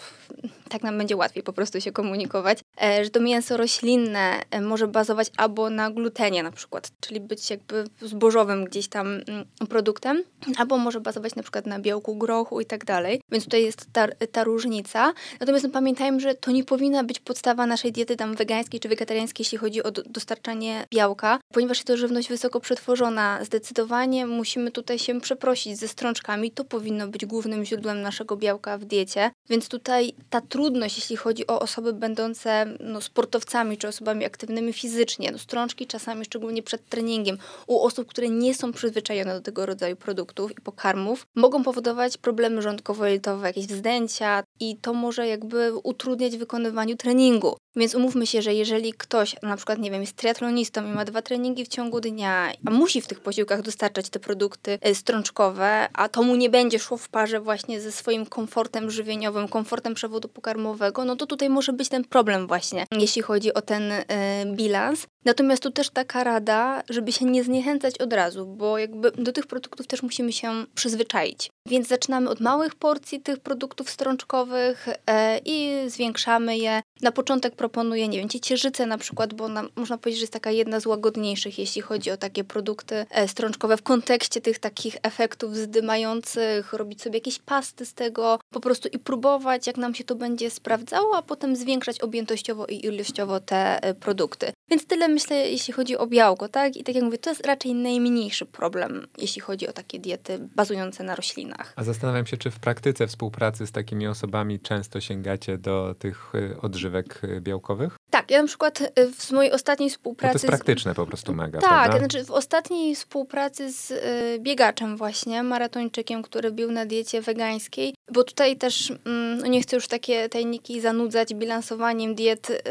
tak nam będzie łatwiej po prostu się komunikować, e, że to mięso roślinne e, może bazować albo na glutenie na przykład, czyli być jakby zbożowym gdzieś tam mm, produktem, albo może bazować na przykład na białku grochu i tak dalej. Więc tutaj jest ta, ta różnica. Natomiast no, pamiętajmy, że to nie powinna być podstawa naszej diety tam wegańskiej czy wegetariańskiej, jeśli chodzi o dostarczanie białka, ponieważ jest to żywność wysoko przetworzona. Zdecydowanie musimy tutaj się przeprosić ze strączkami. To powinno być głównym źródłem naszego białka w diecie. Więc tutaj ta trudność, jeśli chodzi o osoby będące no, sportowcami czy osobami aktywnymi fizycznie, no, strączki czasami szczególnie przed treningiem, u osób, które nie są przyzwyczajone do tego rodzaju produktów i pokarmów, mogą powodować problemy żołądkowo-jelitowe, jakieś wzdęcia i to może jakby utrudniać wykonywaniu treningu. Więc umówmy się, że jeżeli ktoś na przykład, nie wiem, jest triatlonistą i ma dwa treningi w ciągu dnia, a musi w tych posiłkach dostarczać te produkty e, strączkowe, a to mu nie będzie szło w parze właśnie ze swoim komfortem żywieniowym, komfortem przewodu pokarmowego, no to tutaj może być ten problem właśnie, jeśli chodzi o ten y, bilans. Natomiast tu też taka rada, żeby się nie zniechęcać od razu, bo jakby do tych produktów też musimy się przyzwyczaić. Więc zaczynamy od małych porcji tych produktów strączkowych e, i zwiększamy je. Na początek proponuję, nie wiem, ciecierzycę na przykład, bo ona, można powiedzieć, że jest taka jedna z łagodniejszych, jeśli chodzi o takie produkty e, strączkowe w kontekście tych takich efektów zdymających, robić sobie jakieś pasty z tego, po prostu i próbować, jak nam się to będzie sprawdzało, a potem zwiększać objętościowo i ilościowo te e, produkty. Więc tyle myślę, jeśli chodzi o białko, tak? I tak jak mówię, to jest raczej najmniejszy problem, jeśli chodzi o takie diety bazujące na roślinach. A zastanawiam się, czy w praktyce współpracy z takimi osobami często sięgacie do tych y, odżywek y, białkowych? Tak, ja na przykład y, w mojej ostatniej współpracy... No to jest praktyczne po prostu mega, Tak, prawda? znaczy w ostatniej współpracy z biegaczem właśnie, maratończykiem, który był na diecie wegańskiej, bo tutaj też mm, no nie chcę już takie tajniki zanudzać bilansowaniem diet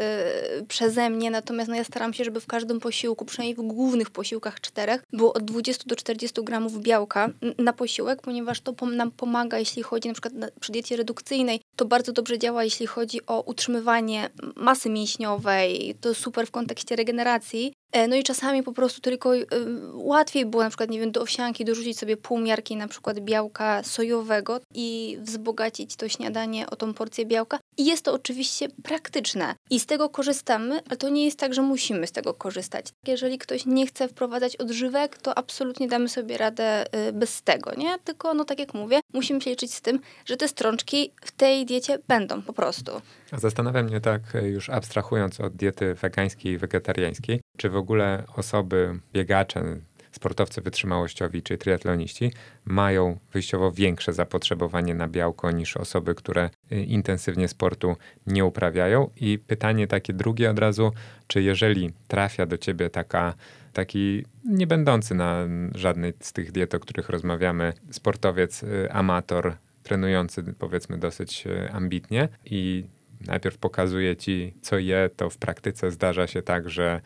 przeze mnie, natomiast no ja staram się, żeby w każdym posiłku, przynajmniej w głównych posiłkach czterech, było od 20 do 40 gramów białka na posiłek, ponieważ to nam pomaga, jeśli chodzi na przykład na, przy diecie redukcyjnej, to bardzo dobrze działa, jeśli chodzi o utrzymywanie masy mięśniowej, to super w kontekście regeneracji, no i czasami po prostu tylko y, łatwiej było na przykład, nie wiem, do owsianki dorzucić sobie pół miarki na przykład białka sojowego i wzbogacić to śniadanie o tą porcję białka. I jest to oczywiście praktyczne i z tego korzystamy, ale to nie jest tak, że musimy z tego korzystać. Jeżeli ktoś nie chce wprowadzać odżywek, to absolutnie damy sobie radę y, bez tego, nie? Tylko, no tak jak mówię, musimy się liczyć z tym, że te strączki w tej diecie będą po prostu. Zastanawia mnie tak, już abstrahując od diety wegańskiej i wegetariańskiej, czy w ogóle osoby, biegacze, sportowcy wytrzymałościowi czy triatloniści mają wyjściowo większe zapotrzebowanie na białko niż osoby, które y, intensywnie sportu nie uprawiają. I pytanie takie drugie od razu, czy jeżeli trafia do ciebie taka, taki nie będący na żadnej z tych diet, o których rozmawiamy, sportowiec, y, amator, trenujący powiedzmy dosyć y, ambitnie i najpierw pokazuje ci, co je, to w praktyce zdarza się tak, że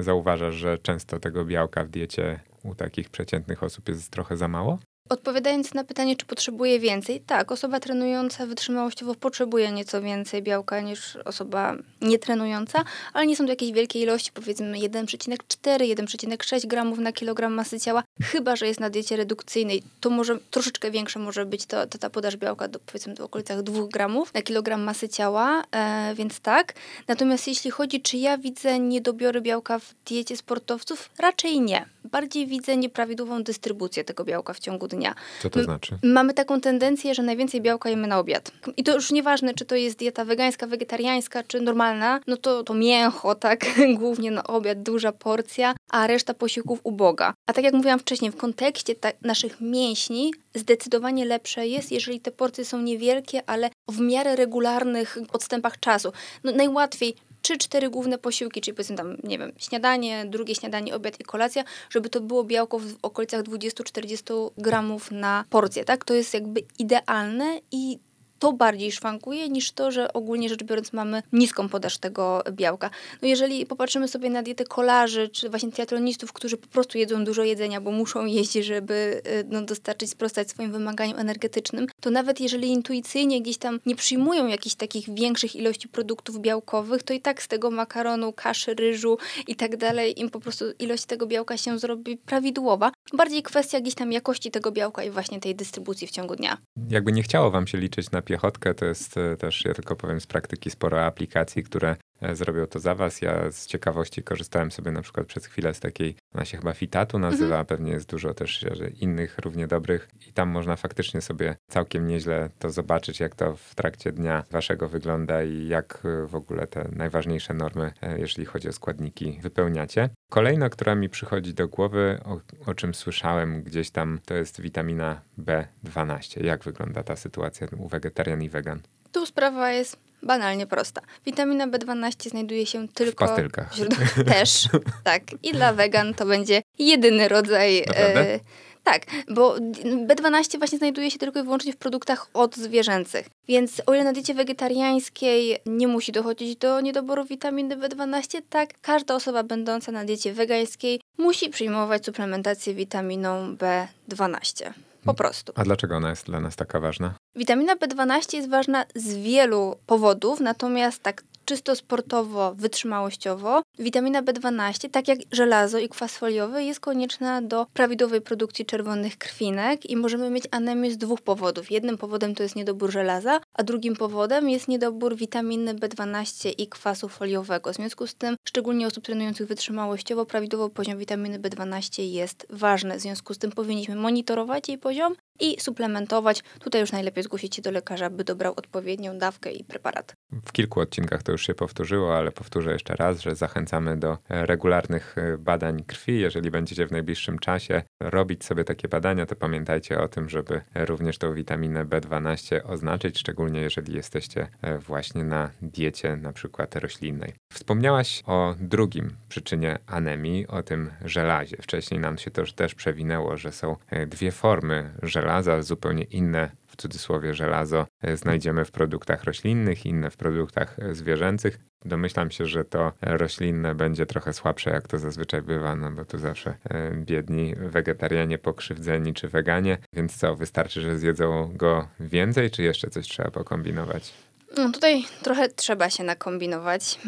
zauważasz, że często tego białka w diecie u takich przeciętnych osób jest trochę za mało? Odpowiadając na pytanie, czy potrzebuje więcej, tak, osoba trenująca wytrzymałościowo potrzebuje nieco więcej białka niż osoba nietrenująca, ale nie są to jakieś wielkie ilości, powiedzmy 1,4, 1,6 gramów na kilogram masy ciała, chyba, że jest na diecie redukcyjnej, to może troszeczkę większe może być to, to ta podaż białka do powiedzmy do okolicach 2 gramów na kilogram masy ciała, e, więc tak. Natomiast jeśli chodzi, czy ja widzę niedobiory białka w diecie sportowców, raczej nie. Bardziej widzę nieprawidłową dystrybucję tego białka w ciągu dnia dnia. Co to znaczy? Mamy taką tendencję, że najwięcej białka jemy na obiad. I to już nieważne, czy to jest dieta wegańska, wegetariańska, czy normalna, no to, to mięcho, tak, głównie na obiad, duża porcja, a reszta posiłków uboga. A tak jak mówiłam wcześniej, w kontekście naszych mięśni zdecydowanie lepsze jest, jeżeli te porcje są niewielkie, ale w miarę regularnych odstępach czasu. No, najłatwiej trzy, cztery główne posiłki, czyli powiedzmy tam, nie wiem, śniadanie, drugie śniadanie, obiad i kolacja, żeby to było białko w okolicach 20-40 gramów na porcję, tak? To jest jakby idealne i to bardziej szwankuje niż to, że ogólnie rzecz biorąc mamy niską podaż tego białka. No jeżeli popatrzymy sobie na dietę kolarzy, czy właśnie triatlonistów, którzy po prostu jedzą dużo jedzenia, bo muszą jeść, żeby y, no, dostarczyć, sprostać swoim wymaganiom energetycznym, to nawet jeżeli intuicyjnie gdzieś tam nie przyjmują jakichś takich większych ilości produktów białkowych, to i tak z tego makaronu, kaszy, ryżu i tak dalej im po prostu ilość tego białka się zrobi prawidłowa. Bardziej kwestia gdzieś tam jakości tego białka i właśnie tej dystrybucji w ciągu dnia. Jakby nie chciało wam się liczyć na piechotkę, to jest e, też, ja tylko powiem z praktyki, sporo aplikacji, które zrobią to za was. Ja z ciekawości korzystałem sobie na przykład przez chwilę z takiej, ona się chyba Fitatu nazywa, mhm. pewnie jest dużo też innych równie dobrych i tam można faktycznie sobie całkiem nieźle to zobaczyć, jak to w trakcie dnia waszego wygląda i jak e, w ogóle te najważniejsze normy, jeżeli chodzi o składniki, wypełniacie. Kolejna, która mi przychodzi do głowy, o, o czym słyszałem gdzieś tam, to jest witamina B12. Jak wygląda ta sytuacja u wegetarian i wegan? Tu sprawa jest banalnie prosta. Witamina B12 znajduje się tylko w pastylkach. W też, tak. I dla wegan to będzie jedyny rodzaj e, tak, bo B12 właśnie znajduje się tylko i wyłącznie w produktach odzwierzęcych. Więc o ile na diecie wegetariańskiej nie musi dochodzić do niedoboru witaminy B12, tak każda osoba będąca na diecie wegańskiej musi przyjmować suplementację witaminą B12. Po prostu. A dlaczego ona jest dla nas taka ważna? Witamina B12 jest ważna z wielu powodów, natomiast tak czysto sportowo, wytrzymałościowo, witamina B12, tak jak żelazo i kwas foliowy, jest konieczna do prawidłowej produkcji czerwonych krwinek i możemy mieć anemię z dwóch powodów. Jednym powodem to jest niedobór żelaza, a drugim powodem jest niedobór witaminy B12 i kwasu foliowego. W związku z tym, szczególnie osób trenujących wytrzymałościowo, prawidłowo poziom witaminy B12 jest ważny. W związku z tym powinniśmy monitorować jej poziom i suplementować. Tutaj już najlepiej zgłosić się do lekarza, by dobrał odpowiednią dawkę i preparat. W kilku odcinkach to już się powtórzyło, ale powtórzę jeszcze raz, że zachęcamy do e, regularnych e, badań krwi. Jeżeli będziecie w najbliższym czasie robić sobie takie badania, to pamiętajcie o tym, żeby również tą witaminę B12 oznaczyć, szczególnie jeżeli jesteście e, właśnie na diecie na przykład roślinnej. Wspomniałaś o drugim przyczynie anemii, o tym żelazie. Wcześniej nam się to też przewinęło, że są dwie formy żelaza, zupełnie inne w cudzysłowie żelazo e, znajdziemy w produktach roślinnych, inne w produktach e, zwierzęcych. Domyślam się, że to roślinne będzie trochę słabsze, jak to zazwyczaj bywa, no bo tu zawsze e, biedni wegetarianie pokrzywdzeni czy weganie. Więc co, wystarczy, że zjedzą go więcej, czy jeszcze coś trzeba pokombinować? No tutaj trochę trzeba się nakombinować.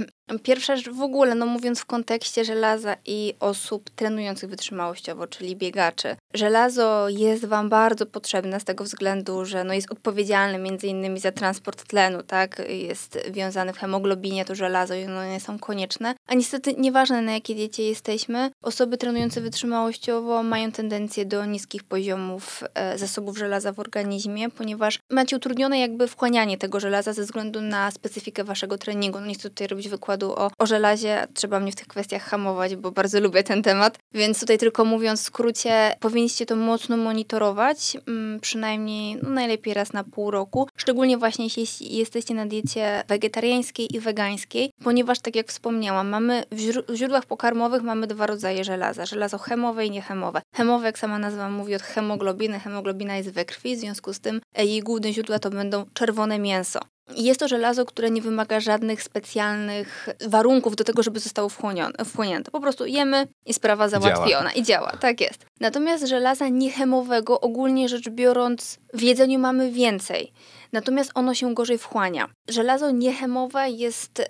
Pierwsza rzecz w ogóle, no mówiąc w kontekście żelaza i osób trenujących wytrzymałościowo, czyli biegaczy. Żelazo jest Wam bardzo potrzebne z tego względu, że no jest odpowiedzialne między innymi za transport tlenu, tak? Jest wiązany w hemoglobinie to żelazo i one są konieczne. A niestety nieważne na jakiej diecie jesteśmy, osoby trenujące wytrzymałościowo mają tendencję do niskich poziomów e, zasobów żelaza w organizmie, ponieważ macie utrudnione jakby wchłanianie tego żelaza ze względu na specyfikę Waszego treningu. No nie chcę tutaj robić wykładu wykładu o, o żelazie. Trzeba mnie w tych kwestiach hamować, bo bardzo lubię ten temat. Więc tutaj tylko mówiąc w skrócie, powinniście to mocno monitorować, mm, przynajmniej no, najlepiej raz na pół roku. Szczególnie właśnie jeśli jesteście na diecie wegetariańskiej i wegańskiej, ponieważ tak jak wspomniałam, mamy w źródłach pokarmowych mamy dwa rodzaje żelaza. Żelazo chemowe i niechemowe. Chemowe, jak sama nazwa mówi, od hemoglobiny. Hemoglobina jest we krwi, w związku z tym jej główne źródła to będą czerwone mięso. Jest to żelazo, które nie wymaga żadnych specjalnych warunków do tego, żeby zostało wchłonięte. Po prostu jemy i sprawa załatwiona. Działa. I działa, tak jest. Natomiast żelaza niechemowego, ogólnie rzecz biorąc, w jedzeniu mamy więcej natomiast ono się gorzej wchłania. Żelazo niechemowe jest,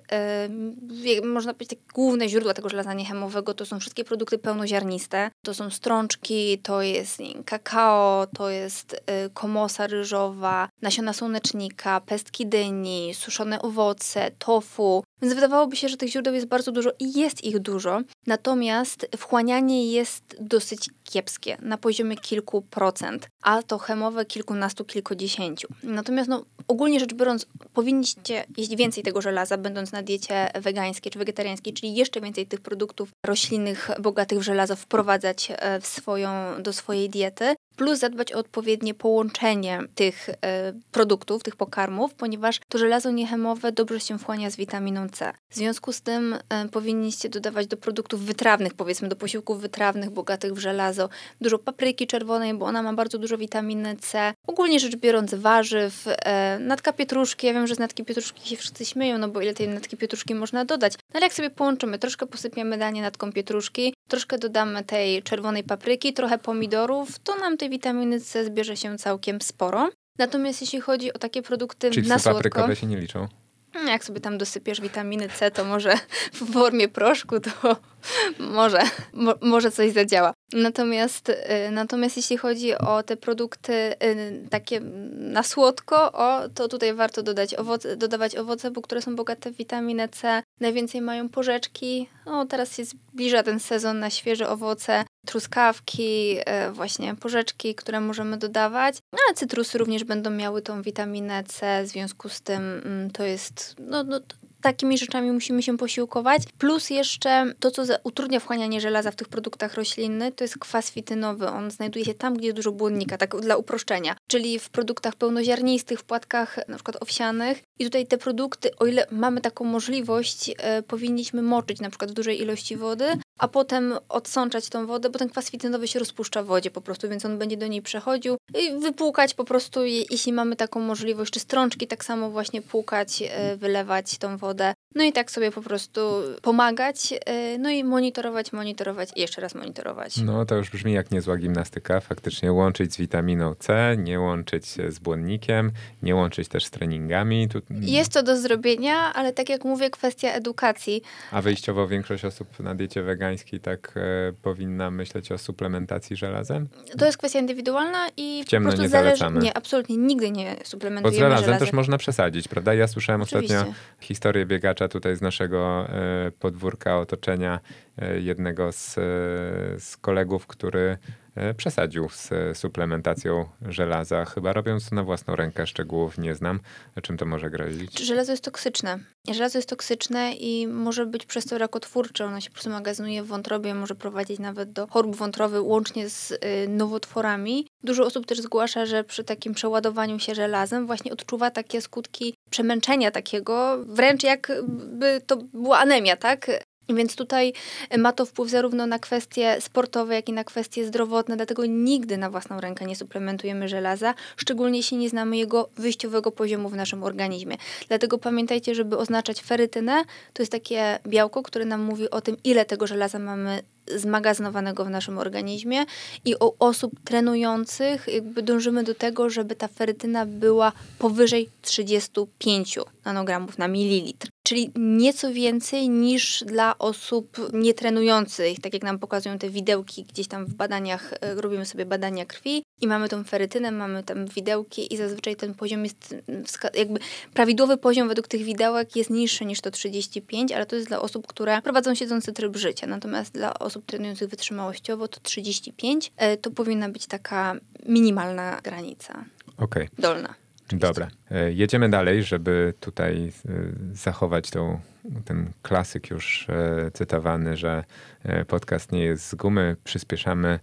yy, można powiedzieć, takie główne źródła tego żelaza niechemowego to są wszystkie produkty pełnoziarniste. To są strączki, to jest nie, kakao, to jest yy, komosa ryżowa, nasiona słonecznika, pestki dyni, suszone owoce, tofu, więc wydawałoby się, że tych źródeł jest bardzo dużo i jest ich dużo, natomiast wchłanianie jest dosyć kiepskie, na poziomie kilku procent, a to chemowe kilkunastu, kilkudziesięciu. Natomiast no, ogólnie rzecz biorąc, powinniście jeść więcej tego żelaza, będąc na diecie wegańskiej czy wegetariańskiej, czyli jeszcze więcej tych produktów roślinnych bogatych w żelazo wprowadzać e, w swoją, do swojej diety plus zadbać o odpowiednie połączenie tych e, produktów, tych pokarmów, ponieważ to żelazo niechemowe dobrze się wchłania z witaminą C. W związku z tym e, powinniście dodawać do produktów wytrawnych, powiedzmy do posiłków wytrawnych bogatych w żelazo, dużo papryki czerwonej, bo ona ma bardzo dużo witaminy C. Ogólnie rzecz biorąc warzyw, e, natka pietruszki, ja wiem, że z natki pietruszki się wszyscy śmieją, no bo ile tej natki pietruszki można dodać. No ale jak sobie połączymy, troszkę posypiemy danie natką pietruszki, troszkę dodamy tej czerwonej papryki, trochę pomidorów, to nam tej tej witaminy C zbierze się całkiem sporo. Natomiast jeśli chodzi o takie produkty Chipsy na słodko... paprykowe się nie liczą? Hmm, jak sobie tam dosypiesz witaminy C, to może w formie proszku to może, mo, może coś zadziała. Natomiast, y, natomiast jeśli chodzi o te produkty y, takie na słodko, o, to tutaj warto dodać owoce, dodawać owoce, bo które są bogate w witaminę C. Najwięcej mają porzeczki. O, teraz się zbliża ten sezon na świeże owoce, truskawki, y, właśnie porzeczki, które możemy dodawać. No, ale cytrusy również będą miały tą witaminę C, w związku z tym mm, to jest no, no, takimi rzeczami musimy się posiłkować. Plus jeszcze to, co utrudnia wchłanianie żelaza w tych produktach roślinnych, to jest kwas fitynowy. On znajduje się tam, gdzie jest dużo błonnika, tak dla uproszczenia. Czyli w produktach pełnoziarnistych, w płatkach na przykład owsianych. I tutaj te produkty, o ile mamy taką możliwość, e, powinniśmy moczyć na przykład w dużej ilości wody, a potem odsączać tą wodę, bo ten kwas fitynowy się rozpuszcza w wodzie po prostu, więc on będzie do niej przechodził i wypłukać po prostu, jeśli mamy taką możliwość, czy strączki tak samo właśnie płukać, e, wylewać tą wodę. No i tak sobie po prostu pomagać, e, no i monitorować, monitorować i jeszcze raz monitorować. No to już brzmi jak niezła gimnastyka. Faktycznie łączyć z witaminą C, nie łączyć z błonnikiem, nie łączyć też z treningami. Tu... Jest to do zrobienia, ale tak jak mówię, kwestia edukacji. A wyjściowo większość osób na diecie wegańskiej tak e, powinna myśleć o suplementacji żelazem? To jest kwestia indywidualna i w ciemno po prostu nie zależy... zalecamy. Nie, absolutnie nigdy nie suplementujemy Bo z żelazem, też można przesadzić, prawda? Ja słyszałem Oczywiście. ostatnio historię biegacza tutaj z naszego e, podwórka otoczenia e, jednego z, z kolegów, który przesadził z suplementacją żelaza, chyba robiąc to na własną rękę, szczegółów nie znam. Czym to może grozić? Żelazo jest toksyczne. Żelazo jest toksyczne i może być przez to rakotwórcze. Ono się po prostu magazynuje w wątrobie, może prowadzić nawet do chorób wątrowych, łącznie z y, nowotworami. Dużo osób też zgłasza, że przy takim przeładowaniu się żelazem właśnie odczuwa takie skutki przemęczenia takiego, wręcz jakby to była anemia, tak? Więc tutaj ma to wpływ zarówno na kwestie sportowe, jak i na kwestie zdrowotne, dlatego nigdy na własną rękę nie suplementujemy żelaza, szczególnie jeśli nie znamy jego wyjściowego poziomu w naszym organizmie. Dlatego pamiętajcie, żeby oznaczać ferytynę, to jest takie białko, które nam mówi o tym, ile tego żelaza mamy zmagazynowanego w naszym organizmie i u osób trenujących jakby dążymy do tego, żeby ta ferytyna była powyżej 35 nanogramów na mililitr czyli nieco więcej niż dla osób nietrenujących, tak jak nam pokazują te widełki gdzieś tam w badaniach, e, robimy sobie badania krwi i mamy tą ferytynę, mamy tam widełki i zazwyczaj ten poziom jest, jakby prawidłowy poziom według tych widełek jest niższy niż to 35, ale to jest dla osób, które prowadzą siedzący tryb życia, natomiast dla osób trenujących wytrzymałościowo to 35 e, to powinna być taka minimalna granica. Okay. Dolna. Dobra, e, jedziemy dalej, żeby tutaj e, zachować tą, ten klasyk już e, cytowany, że podcast nie jest z gumy, przyspieszamy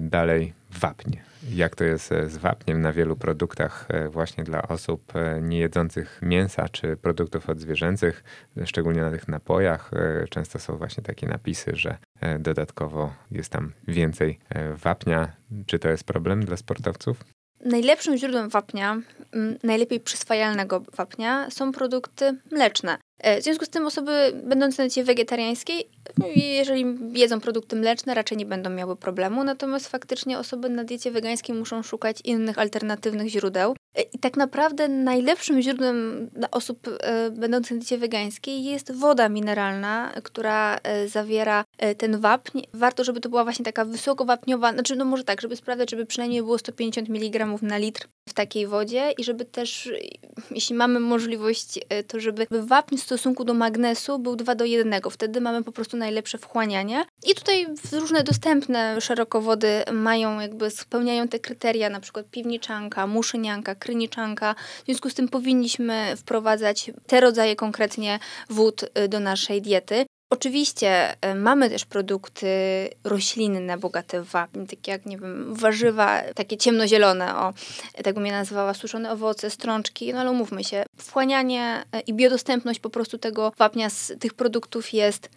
dalej wapń. Jak to jest z wapniem na wielu produktach właśnie dla osób niejedzących mięsa czy produktów odzwierzęcych, szczególnie na tych napojach. Często są właśnie takie napisy, że dodatkowo jest tam więcej wapnia. Czy to jest problem dla sportowców? Najlepszym źródłem wapnia, mm, najlepiej przyswajalnego wapnia są produkty mleczne. E, w związku z tym osoby będące na diecie wegetariańskiej, no jeżeli jedzą produkty mleczne, raczej nie będą miały problemu. Natomiast faktycznie osoby na diecie wegańskiej muszą szukać innych alternatywnych źródeł. E, I tak naprawdę najlepszym źródłem dla osób e, będących na diecie wegańskiej jest woda mineralna, która zawiera ten wapń. Warto, żeby to była właśnie taka wysokowapniowa, znaczy no może tak, żeby sprawdzać, żeby przynajmniej było 150 mg na litr w takiej wodzie i żeby też, jeśli mamy możliwość, to żeby wapń stosunku do magnesu był 2 do 1. Wtedy mamy po prostu najlepsze wchłanianie. I tutaj różne dostępne szerokowody mają jakby, spełniają te kryteria, na przykład piwniczanka, muszynianka, kryniczanka. W związku z tym powinniśmy wprowadzać te rodzaje konkretnie wód y, do naszej diety. Oczywiście e, mamy też produkty roślinne, bogate w wapń, takie jak, nie wiem, warzywa, takie ciemnozielone, o, tak bym je nazywała, suszone owoce, strączki, no ale umówmy się, wchłanianie e, i biodostępność po prostu tego wapnia z tych produktów jest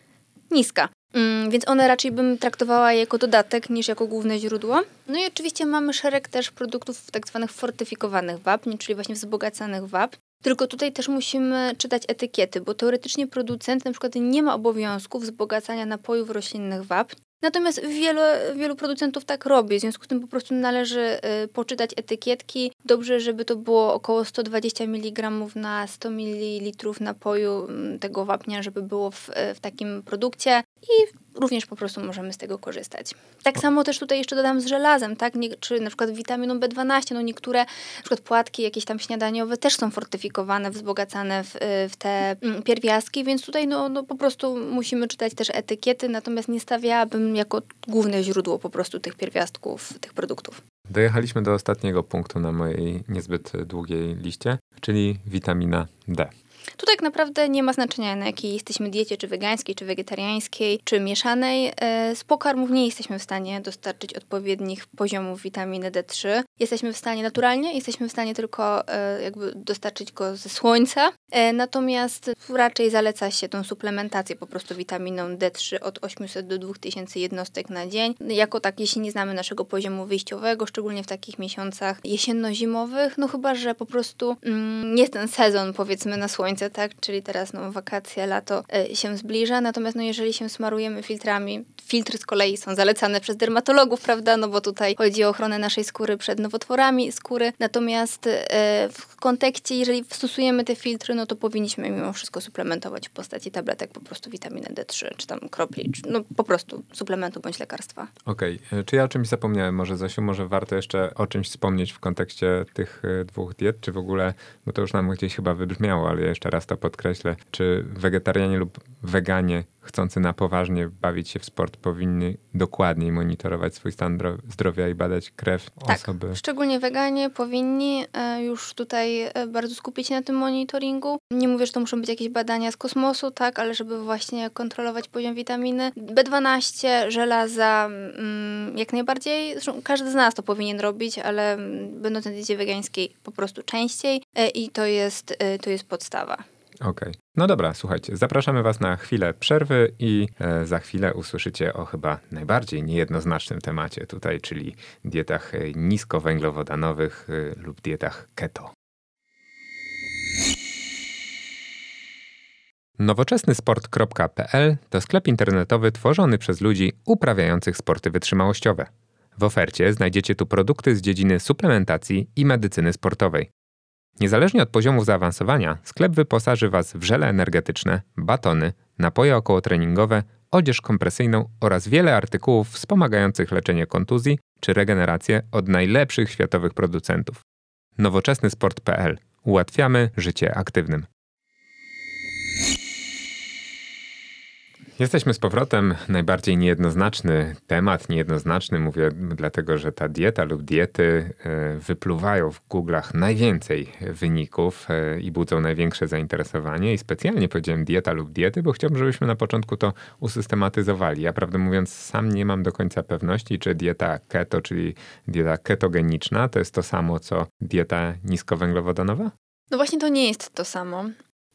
niska. Mm, więc one raczej bym traktowała jako dodatek niż jako główne źródło. No i oczywiście mamy szereg też produktów tak zwanych fortyfikowanych wapń, czyli właśnie wzbogacanych wapń. Tylko tutaj też musimy czytać etykiety, bo teoretycznie producent na przykład nie ma obowiązku wzbogacania napojów roślinnych wapń. Natomiast wielu, wielu producentów tak robi, w związku z tym po prostu należy y, poczytać etykietki. Dobrze, żeby to było około 120 mg na 100 ml napoju mm, tego wapnia, żeby było w, w takim produkcie i również po prostu możemy z tego korzystać. Tak samo też tutaj jeszcze dodam z żelazem, tak? Nie, czy na przykład witaminą B12, no niektóre na przykład płatki jakieś tam śniadaniowe też są fortyfikowane, wzbogacane w, w te mm, pierwiastki, więc tutaj no, no po prostu musimy czytać też etykiety, natomiast nie stawiałabym jako główne źródło po prostu tych pierwiastków, tych produktów. Dojechaliśmy do ostatniego punktu na mojej niezbyt długiej liście, czyli witamina D. Tu tak naprawdę nie ma znaczenia, na jakiej jesteśmy diecie, czy wegańskiej, czy wegetariańskiej, czy mieszanej. E, z pokarmów nie jesteśmy w stanie dostarczyć odpowiednich poziomów witaminy D3. Jesteśmy w stanie naturalnie, jesteśmy w stanie tylko e, jakby dostarczyć go ze słońca. E, natomiast raczej zaleca się tą suplementację po prostu witaminą D3 od 800 do 2000 jednostek na dzień. Jako tak, jeśli nie znamy naszego poziomu wyjściowego, szczególnie w takich miesiącach jesienno-zimowych, no chyba, że po prostu mm, jest ten sezon powiedzmy na słońce, słońce, tak? Czyli teraz no, wakacje, lato e, się zbliża. Natomiast no, jeżeli się smarujemy filtrami, filtry z kolei są zalecane przez dermatologów, prawda? No bo tutaj chodzi o ochronę naszej skóry przed nowotworami skóry. Natomiast e, w kontekście, jeżeli stosujemy te filtry, no to powinniśmy mimo wszystko suplementować w postaci tabletek po prostu witaminę D3, czy tam kropli, czy, no po prostu suplementu bądź lekarstwa. Okej. Okay. E, czy ja o czymś zapomniałem może, Zosiu? Może warto jeszcze o czymś wspomnieć w kontekście tych dwóch diet, czy w ogóle, bo to już nam gdzieś chyba wybrzmiało, ale jeszcze raz to podkreślę, czy wegetarianie lub weganie chcący na poważnie bawić się w sport powinni dokładniej monitorować swój stan zdrowia i badać krew tak, osoby. Szczególnie weganie powinni e, już tutaj e, bardzo skupić się na tym monitoringu. Nie mówię, że to muszą być jakieś badania z kosmosu, tak, ale żeby właśnie kontrolować poziom witaminy. B12, żelaza, mm, jak najbardziej. Zresztą każdy z nas to powinien robić, ale mm, będąc na diecie wegańskiej po prostu częściej e, i to jest, to jest podstawa. Okej. Okay. No dobra, słuchajcie, zapraszamy Was na chwilę przerwy i e, za chwilę usłyszycie o chyba najbardziej niejednoznacznym temacie tutaj, czyli dietach e, niskowęglowodanowych e, lub dietach keto. Nowoczesnysport.pl to sklep internetowy tworzony przez ludzi uprawiających sporty wytrzymałościowe. W ofercie znajdziecie tu produkty z dziedziny suplementacji i medycyny sportowej. Niezależnie od poziomu zaawansowania, sklep wyposaży Was w żele energetyczne, batony, napoje okołotreningowe, odzież kompresyjną oraz wiele artykułów wspomagających leczenie kontuzji czy regenerację od najlepszych światowych producentów. Nowoczesny sport.pl Ułatwiamy życie aktywnym. Jesteśmy z powrotem. Najbardziej niejednoznaczny temat, niejednoznaczny mówię dlatego, że ta dieta lub diety e, wypluwają w Google'ach najwięcej wyników e, i budzą największe zainteresowanie. I specjalnie powiedziałem dieta lub diety, bo chciałbym, żebyśmy na początku to usystematyzowali. Ja prawdę mówiąc, sam nie mam do końca pewności, czy dieta keto, czyli dieta ketogeniczna, to jest to samo co dieta niskowęglowodanowa? No właśnie to nie jest to samo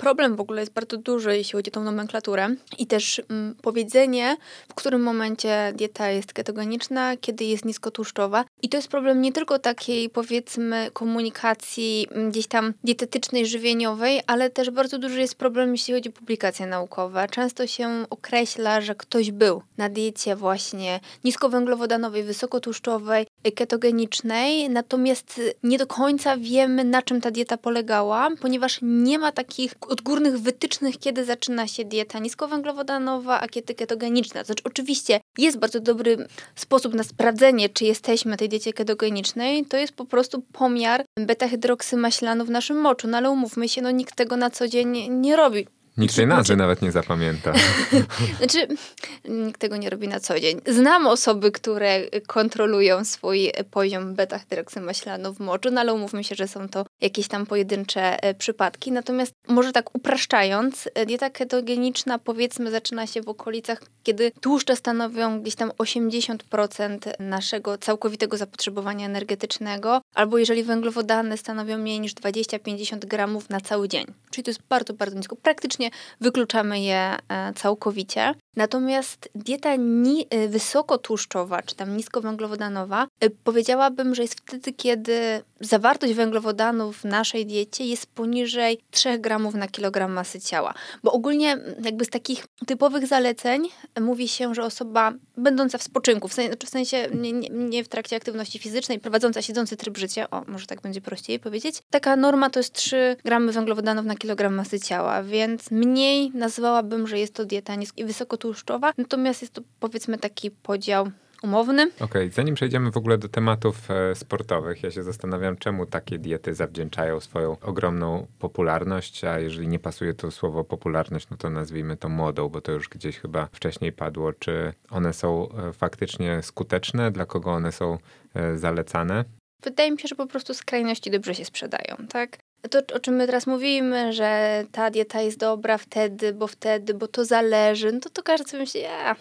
problem w ogóle jest bardzo duży, jeśli chodzi o tą nomenklaturę i też mm, powiedzenie, w którym momencie dieta jest ketogeniczna, kiedy jest niskotłuszczowa. I to jest problem nie tylko takiej, powiedzmy, komunikacji mm, gdzieś tam dietetycznej, żywieniowej, ale też bardzo duży jest problem, jeśli chodzi o publikacje naukowe. Często się określa, że ktoś był na diecie właśnie niskowęglowodanowej, wysokotłuszczowej, ketogenicznej, natomiast nie do końca wiemy, na czym ta dieta polegała, ponieważ nie ma takich odgórnych wytycznych, kiedy zaczyna się dieta niskowęglowodanowa, a kiedy ketogeniczna. Znaczy, oczywiście jest bardzo dobry sposób na sprawdzenie, czy jesteśmy tej diecie ketogenicznej, to jest po prostu pomiar beta-hydroksymaślanu w naszym moczu, no ale umówmy się, no nikt tego na co dzień nie robi. Nikt tej nazwy nawet nie zapamięta. znaczy, nikt tego nie robi na co dzień. Znam osoby, które kontrolują swój poziom beta-hydroksymaślanu w moczu, no ale umówmy się, że są to jakieś tam pojedyncze e, przypadki. Natomiast może tak upraszczając, e, dieta ketogeniczna powiedzmy zaczyna się w okolicach, kiedy tłuszcze stanowią gdzieś tam 80% naszego całkowitego zapotrzebowania energetycznego, albo jeżeli węglowodany stanowią mniej niż 20-50 gramów na cały dzień. Czyli to jest bardzo, bardzo nisko. Praktycznie wykluczamy je e, całkowicie. Natomiast dieta ni- e, wysokotłuszczowa, czy tam niskowęglowodanowa, e, powiedziałabym, że jest wtedy, kiedy zawartość węglowodanów w naszej diecie jest poniżej 3 gramów na kilogram masy ciała. Bo ogólnie jakby z takich typowych zaleceń mówi się, że osoba będąca w spoczynku, w sensie, znaczy w sensie nie, nie, w trakcie aktywności fizycznej, prowadząca siedzący tryb życia, o, może tak będzie prościej powiedzieć, taka norma to jest 3 gramy węglowodanów na kilogram masy ciała, więc mniej nazwałabym, że jest to dieta nisko i wysokotłuszczowa, natomiast jest to powiedzmy taki podział umowny. Okej, okay. zanim przejdziemy w ogóle do tematów e, sportowych, ja się zastanawiam, czemu takie diety zawdzięczają swoją ogromną popularność, a jeżeli nie pasuje to słowo popularność, no to nazwijmy to modą, bo to już gdzieś chyba wcześniej padło. Czy one są e, faktycznie skuteczne? Dla kogo one są e, zalecane? Wydaje mi się, że po prostu skrajności dobrze się sprzedają, tak? To, o czym my teraz mówimy, że ta dieta jest dobra wtedy, bo wtedy, bo to zależy, no to, to każdy sobie myśli, ja,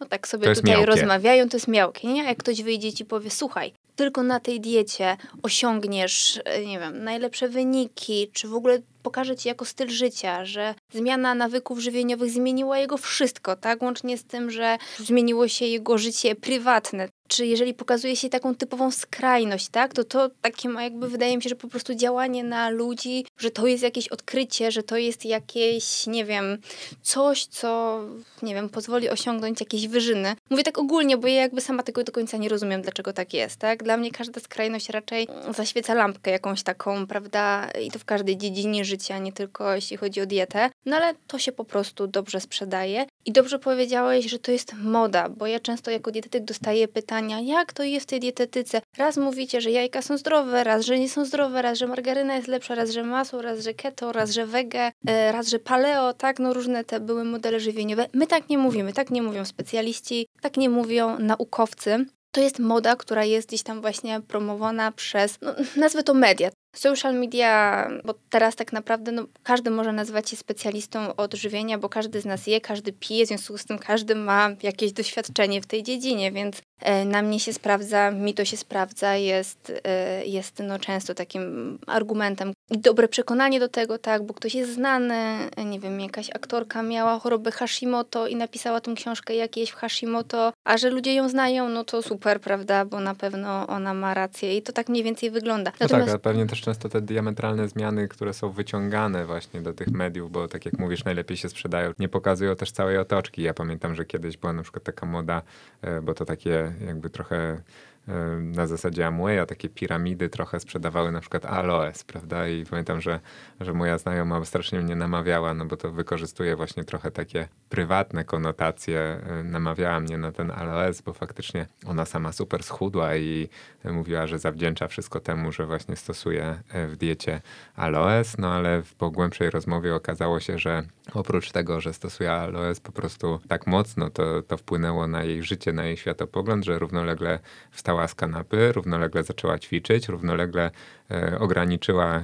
no tak sobie tutaj miałkie. rozmawiają, to jest miałkie, nie? Jak ktoś wyjdzie i ci powie, słuchaj, tylko na tej diecie osiągniesz, e, nie wiem, najlepsze wyniki, czy w ogóle pokaże ci jako styl życia, że zmiana nawyków żywieniowych zmieniła jego wszystko, tak? Łącznie z tym, że zmieniło się jego życie prywatne, czy jeżeli pokazuje się taką typową skrajność, tak, to to takie ma jakby, wydaje mi się, że po prostu działanie na ludzi, że to jest jakieś odkrycie, że to jest jakieś, nie wiem, coś, co, nie wiem, pozwoli osiągnąć jakieś wyżyny. Mówię tak ogólnie, bo ja jakby sama tego do końca nie rozumiem, dlaczego tak jest, tak. Dla mnie każda skrajność raczej zaświeca lampkę jakąś taką, prawda, i to w każdej dziedzinie życia życia, nie tylko jeśli chodzi o dietę. No ale to się po prostu dobrze sprzedaje. I dobrze powiedziałeś, że to jest moda, bo ja często jako dietetyk dostaję pytania, jak to jest w tej dietetyce? Raz mówicie, że jajka są zdrowe, raz, że nie są zdrowe, raz, że margaryna jest lepsza, raz, że masło, raz, że keto, raz, że wege, e, raz, że paleo, tak? No różne te były modele żywieniowe. My tak nie mówimy, tak nie mówią specjaliści, tak nie mówią naukowcy to jest moda, która jest gdzieś tam właśnie promowana przez, no, nazwę to media. Social media, bo teraz tak naprawdę no, każdy może nazywać się specjalistą od żywienia, bo każdy z nas je, każdy pije, w związku z tym każdy ma jakieś doświadczenie w tej dziedzinie, więc e, na mnie się sprawdza, mi to się sprawdza, jest, e, jest no, często takim argumentem. I dobre przekonanie do tego, tak, bo ktoś jest znany, nie wiem, jakaś aktorka miała chorobę Hashimoto i napisała tą książkę jak jeść w Hashimoto, a że ludzie ją znają, no to super, prawda, bo na pewno ona ma rację i to tak mniej więcej wygląda. Natomiast... No tak, pewnie też często te diametralne zmiany, które są wyciągane właśnie do tych mediów, bo tak jak mówisz, najlepiej się sprzedają, nie pokazują też całej otoczki. Ja pamiętam, że kiedyś była na przykład taka moda, e, bo to takie jakby trochę na zasadzie Amwaya takie piramidy trochę sprzedawały na przykład aloes, prawda? I pamiętam, że, że moja znajoma strasznie mnie namawiała, no bo to wykorzystuje właśnie trochę takie prywatne konotacje. Namawiała mnie na ten aloes, bo faktycznie ona sama super schudła i mówiła, że zawdzięcza wszystko temu, że właśnie stosuje e, w diecie aloes, no ale po głębszej rozmowie okazało się, że oprócz tego, że stosuje aloes po prostu tak mocno, to, to wpłynęło na jej życie, na jej światopogląd, że równolegle wstała wstała z kanapy, równolegle zaczęła ćwiczyć, równolegle e, ograniczyła e,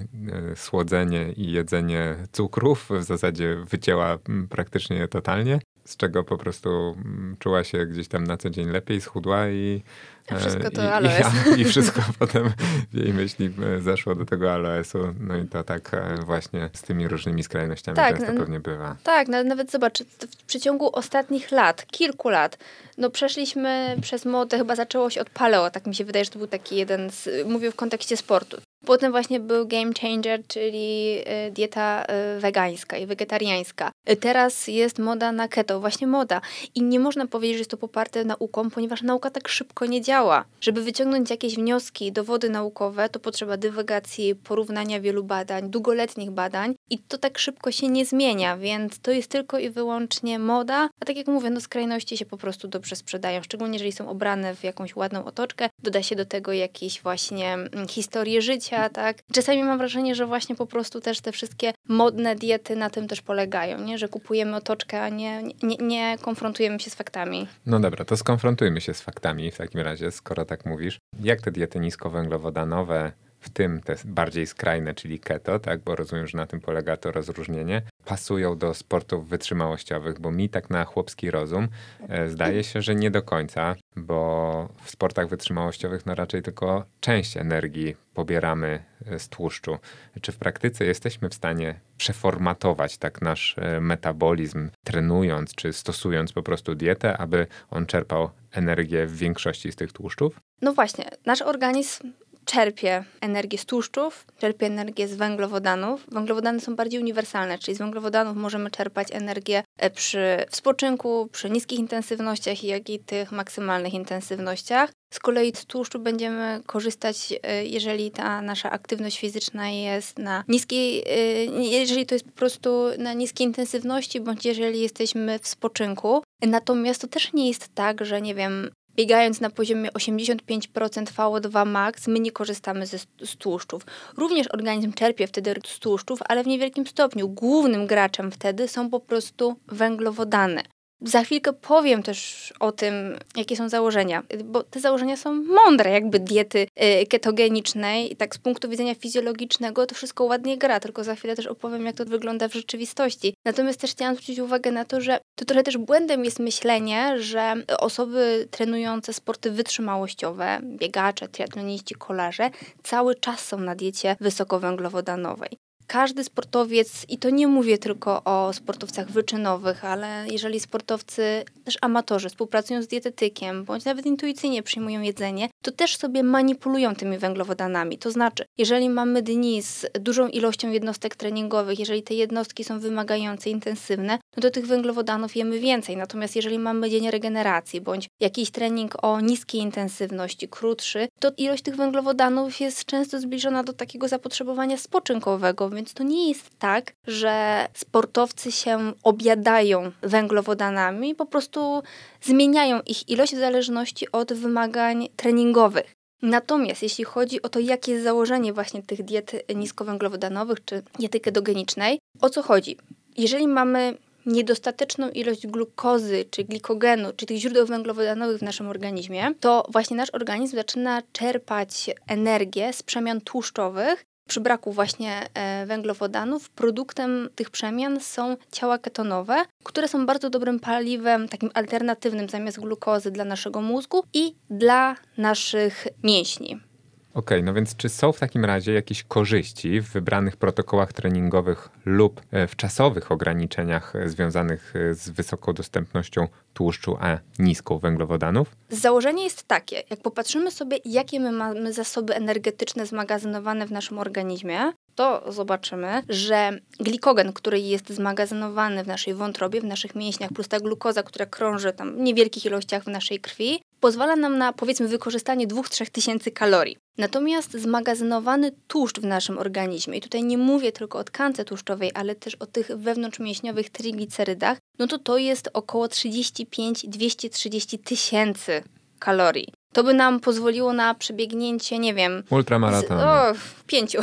słodzenie i jedzenie cukrów, w zasadzie wycięła m, praktycznie je totalnie z czego po prostu czuła się gdzieś tam na co dzień lepiej, schudła i... A wszystko to i, aloes. I, I, wszystko potem w jej myśli e, zeszło do tego aloesu. No i to tak e, właśnie z tymi różnymi skrajnościami tak, często pewnie bywa. Tak, nawet zobacz, w przeciągu ostatnich lat, kilku lat, no przeszliśmy przez modę, chyba zaczęło się od paleo, tak mi się wydaje, że to był taki jeden z, mówię w kontekście sportu. Potem właśnie był game changer, czyli e, dieta e, wegańska i wegetariańska. E, teraz jest moda na keto, właśnie moda. I nie można powiedzieć, że jest to poparte nauką, ponieważ nauka tak szybko nie działa. Żeby wyciągnąć jakieś wnioski, dowody naukowe, to potrzeba dywagacji, porównania wielu badań, długoletnich badań i to tak szybko się nie zmienia, więc to jest tylko i wyłącznie moda. A tak jak mówię, no skrajności się po prostu dobrze sprzedają, szczególnie jeżeli są obrane w jakąś ładną otoczkę. Doda się do tego jakieś właśnie mm, historie życia, tak? Czasami mam wrażenie, że właśnie po prostu też te wszystkie modne diety na tym też polegają, nie? Że kupujemy otoczkę, a nie, nie, nie konfrontujemy się z faktami. No dobra, to skonfrontujmy się z faktami w takim razie, skoro tak mówisz. Jak te diety niskowęglowodanowe w tym te bardziej skrajne, czyli keto, tak, bo rozumiem, że na tym polega to rozróżnienie, pasują do sportów wytrzymałościowych, bo mi tak na chłopski rozum e, zdaje się, że nie do końca, bo w sportach wytrzymałościowych no raczej tylko część energii pobieramy e, z tłuszczu. Czy w praktyce jesteśmy w stanie przeformatować tak nasz e, metabolizm, trenując czy stosując po prostu dietę, aby on czerpał energię w większości z tych tłuszczów? No właśnie, nasz organizm czerpie energię z tłuszczów, czerpie energię z węglowodanów. Węglowodany są bardziej uniwersalne, czyli z węglowodanów możemy czerpać energię e, przy spoczynku, przy niskich intensywnościach, jak i tych maksymalnych intensywnościach. Z kolei z tłuszczu będziemy korzystać, e, jeżeli ta nasza aktywność fizyczna jest na niskiej, e, jeżeli to jest po prostu na niskiej intensywności, bądź jeżeli jesteśmy w spoczynku. Natomiast to też nie jest tak, że nie wiem, biegając na poziomie 85% VO2 max, my nie korzystamy ze, z tłuszczów. Również organizm czerpie wtedy z tłuszczów, ale w niewielkim stopniu. Głównym graczem wtedy są po prostu węglowodany. Za chwilkę powiem też o tym, jakie są założenia, bo te założenia są mądre, jakby diety y, ketogenicznej i tak z punktu widzenia fizjologicznego to wszystko ładnie gra, tylko za chwilę też opowiem, jak to wygląda w rzeczywistości. Natomiast też chciałam zwrócić uwagę na to, że to trochę też błędem jest myślenie, że osoby trenujące sporty wytrzymałościowe, biegacze, triatloniści, kolarze, cały czas są na diecie wysokowęglowodanowej każdy sportowiec, i to nie mówię tylko o sportowcach wyczynowych, ale jeżeli sportowcy, też amatorzy, współpracują z dietetykiem, bądź nawet intuicyjnie przyjmują jedzenie, to też sobie manipulują tymi węglowodanami. To znaczy, jeżeli mamy dni z dużą ilością jednostek treningowych, jeżeli te jednostki są wymagające, intensywne, no to tych węglowodanów jemy więcej. Natomiast jeżeli mamy dzień regeneracji, bądź jakiś trening o niskiej intensywności, krótszy, to ilość tych węglowodanów jest często zbliżona do takiego zapotrzebowania spoczynkowego, więc to nie jest tak, że sportowcy się objadają węglowodanami, po prostu zmieniają ich ilość w zależności od wymagań treningowych. Natomiast jeśli chodzi o to, jakie jest założenie właśnie tych diet niskowęglowodanowych czy diety ketogenicznej, o co chodzi? Jeżeli mamy niedostateczną ilość glukozy czy glikogenu, czy tych źródeł węglowodanowych w naszym organizmie, to właśnie nasz organizm zaczyna czerpać energię z przemian tłuszczowych. Przy braku właśnie e, węglowodanów, produktem tych przemian są ciała ketonowe, które są bardzo dobrym paliwem, takim alternatywnym zamiast glukozy dla naszego mózgu i dla naszych mięśni. Okej, okay, no więc czy są w takim razie jakieś korzyści w wybranych protokołach treningowych lub e, w czasowych ograniczeniach e, związanych e, z wysoką dostępnością tłuszczu, a niską węglowodanów? Założenie jest takie, jak popatrzymy sobie, jakie my mamy zasoby energetyczne zmagazynowane w naszym organizmie, to zobaczymy, że glikogen, który jest zmagazynowany w naszej wątrobie, w naszych mięśniach, plus ta glukoza, która krąży tam w niewielkich ilościach w naszej krwi, pozwala nam na powiedzmy wykorzystanie 2-3 tysięcy kalorii. Natomiast zmagazynowany tłuszcz w naszym organizmie, i tutaj nie mówię tylko o tkance tłuszczowej, ale też o tych wewnątrzmięśniowych triglicerydach, no to to jest około 35-230 tysięcy kalorii. To by nam pozwoliło na przebiegnięcie, nie wiem. Ultramaraton. O, pięciu.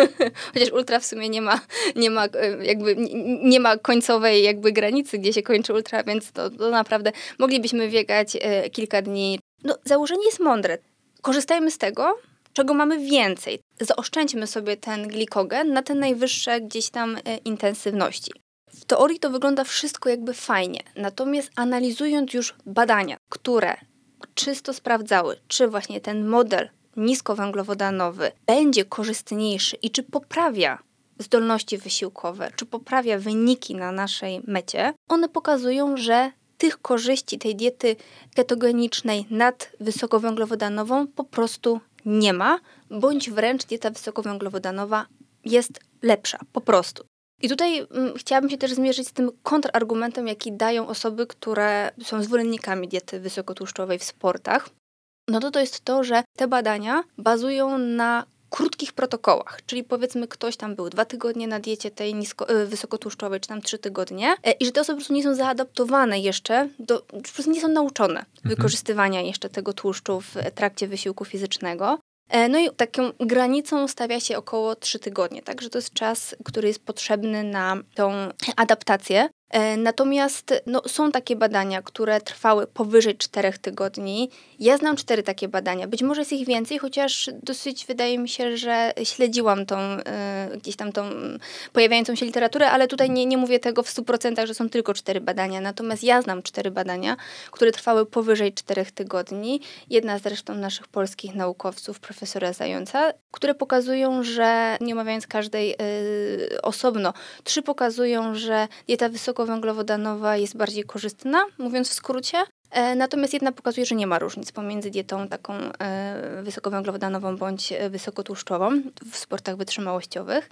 Chociaż ultra w sumie nie ma, nie ma e, jakby nie ma końcowej jakby granicy, gdzie się kończy ultra, więc to, to naprawdę moglibyśmy biegać e, kilka dni. No, założenie jest mądre. Korzystajmy z tego, czego mamy więcej. Zaoszczędźmy sobie ten glikogen na te najwyższe gdzieś tam e, intensywności. W teorii to wygląda wszystko jakby fajnie, natomiast analizując już badania, które czysto sprawdzały, czy właśnie ten model niskowęglowodanowy będzie korzystniejszy i czy poprawia zdolności wysiłkowe, czy poprawia wyniki na naszej mecie, one pokazują, że tych korzyści tej diety ketogenicznej nad wysokowęglowodanową po prostu nie ma, bądź wręcz dieta wysokowęglowodanowa jest lepsza, po prostu. I tutaj mm, chciałabym się też zmierzyć z tym kontrargumentem, jaki dają osoby, które są zwolennikami diety wysokotłuszczowej w sportach. No to to jest to, że te badania bazują na krótkich protokołach, czyli powiedzmy ktoś tam był dwa tygodnie na diecie tej nisko, y, wysokotłuszczowej, czy tam trzy tygodnie e, i że te osoby po prostu nie są zaadaptowane jeszcze, do, po prostu nie są nauczone mhm. wykorzystywania jeszcze tego tłuszczu w trakcie wysiłku fizycznego. E, no i taką granicą stawia się około 3 tygodnie, także to jest czas, który jest potrzebny na tą adaptację. E, natomiast no, są takie badania, które trwały powyżej 4 tygodni. Ja znam cztery takie badania. Być może jest ich więcej, chociaż dosyć wydaje mi się, że śledziłam tą y, gdzieś tam tą pojawiającą się literaturę, ale tutaj nie, nie mówię tego w 100%, że są tylko cztery badania. Natomiast ja znam cztery badania, które trwały powyżej 4 tygodni. Jedna zresztą naszych polskich naukowców, profesora Zająca, które pokazują, że nie omawiając każdej y, osobno, trzy pokazują, że dieta wysoko wysokowęglowodanowa jest bardziej korzystna, mówiąc w skrócie. E, natomiast jedna pokazuje, że nie ma różnic pomiędzy dietą taką e, wysokowęglowodanową bądź e, wysokotłuszczową w sportach wytrzymałościowych.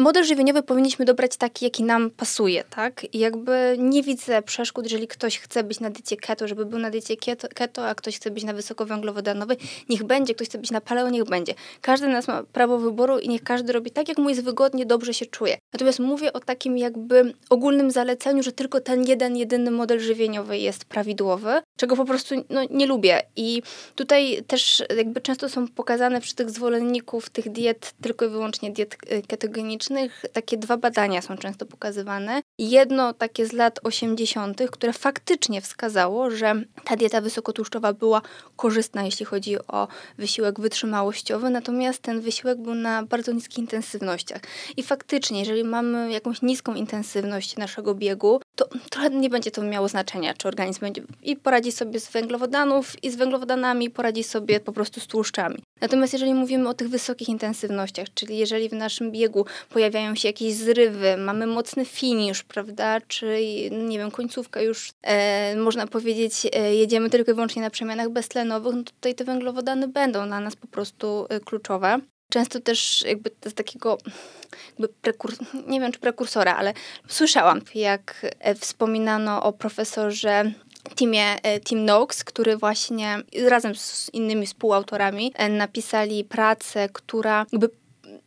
Model żywieniowy powinniśmy dobrać taki, jaki nam pasuje, tak? I jakby nie widzę przeszkód, jeżeli ktoś chce być na diecie keto, żeby był na diecie keto, keto a ktoś chce być na wysokowęglowodanowej, niech będzie, ktoś chce być na paleo, niech będzie. Każdy nas ma prawo wyboru i niech każdy robi tak, jak mu jest wygodnie, dobrze się czuje. Natomiast mówię o takim jakby ogólnym zaleceniu, że tylko ten jeden, jedyny model żywieniowy jest prawidłowy, czego po prostu no, nie lubię. I tutaj też jakby często są pokazane przy tych zwolenników tych diet, tylko i wyłącznie diet e, ketogenicznych, takie dwa badania są często pokazywane. Jedno takie z lat 80., które faktycznie wskazało, że ta dieta wysokotłuszczowa była korzystna, jeśli chodzi o wysiłek wytrzymałościowy, natomiast ten wysiłek był na bardzo niskich intensywnościach. I faktycznie, jeżeli mamy jakąś niską intensywność naszego biegu, to trochę nie będzie to miało znaczenia, czy organizm będzie i poradzi sobie z węglowodanów i z węglowodanami, poradzi sobie po prostu z tłuszczami. Natomiast jeżeli mówimy o tych wysokich intensywnościach, czyli jeżeli w naszym biegu pojawiają się jakieś zrywy, mamy mocny finisz, prawda, czy nie wiem, końcówka już, e, można powiedzieć, e, jedziemy tylko i wyłącznie na przemianach beztlenowych, no tutaj te węglowodany będą dla nas po prostu e, kluczowe. Często też jakby z takiego jakby prekur... nie wiem czy prekursora, ale słyszałam, jak e, wspominano o profesorze teamie Team Noakes, który właśnie razem z innymi współautorami napisali pracę, która jakby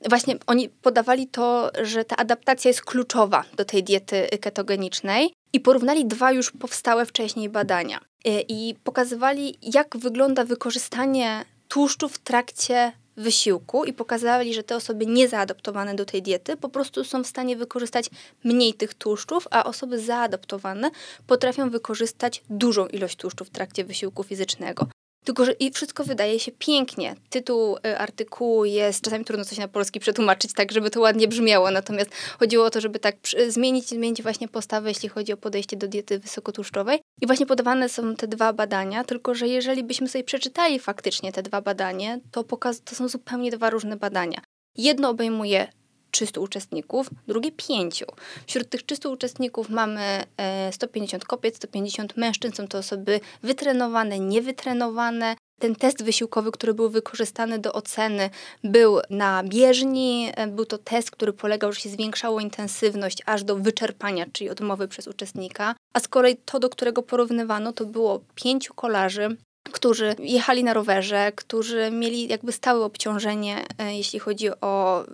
właśnie oni podawali to, że ta adaptacja jest kluczowa do tej diety ketogenicznej i porównali dwa już powstałe wcześniej badania. I pokazywali, jak wygląda wykorzystanie tłuszczu w trakcie wysiłku i pokazali, że te osoby niezaadaptowane do tej diety po prostu są w stanie wykorzystać mniej tych tłuszczów, a osoby zaadaptowane potrafią wykorzystać dużą ilość tłuszczu w trakcie wysiłku fizycznego. Tylko, że i wszystko wydaje się pięknie. Tytuł y, artykułu jest, czasami trudno coś na polski przetłumaczyć tak, żeby to ładnie brzmiało, natomiast chodziło o to, żeby tak zmienić, zmienić właśnie postawę, jeśli chodzi o podejście do diety wysokotłuszczowej. I właśnie podawane są te dwa badania, tylko że jeżeli byśmy sobie przeczytali faktycznie te dwa badania, to, pokaz- to są zupełnie dwa różne badania. Jedno obejmuje 300 uczestników, drugie 5. Wśród tych 300 uczestników mamy 150 e, kobiet, 150 mężczyzn. Są to osoby wytrenowane, niewytrenowane. Ten test wysiłkowy, który był wykorzystany do oceny, był na bieżni. E, był to test, który polegał, że się zwiększało intensywność aż do wyczerpania, czyli odmowy przez uczestnika. A z kolei to, do którego porównywano, to było pięciu kolarzy, którzy jechali na rowerze, którzy mieli jakby stałe obciążenie, e, jeśli chodzi o e,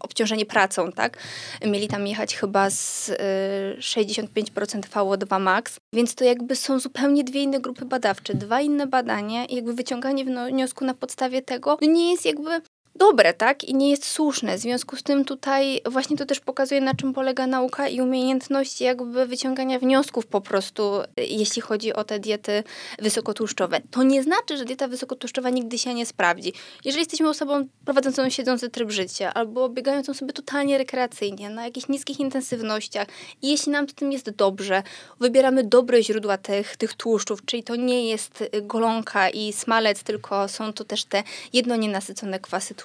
obciążenie pracą, tak? Mieli tam jechać chyba z 65% VO2 max, więc to jakby są zupełnie dwie inne grupy badawcze, dwa inne badania i jakby wyciąganie wniosku na podstawie tego nie jest jakby dobre, tak? I nie jest słuszne. W związku z tym tutaj właśnie to też pokazuje, na czym polega nauka i umiejętność jakby wyciągania wniosków po prostu, jeśli chodzi o te diety wysokotłuszczowe. To nie znaczy, że dieta wysokotłuszczowa nigdy się nie sprawdzi. Jeżeli jesteśmy osobą prowadzącą siedzący tryb życia albo biegającą sobie totalnie rekreacyjnie, na jakichś niskich intensywnościach i jeśli nam z tym jest dobrze, wybieramy dobre źródła tych, tych tłuszczów, czyli to nie jest golonka i smalec, tylko są to też te jednonienasycone kwasy tłuszczowe,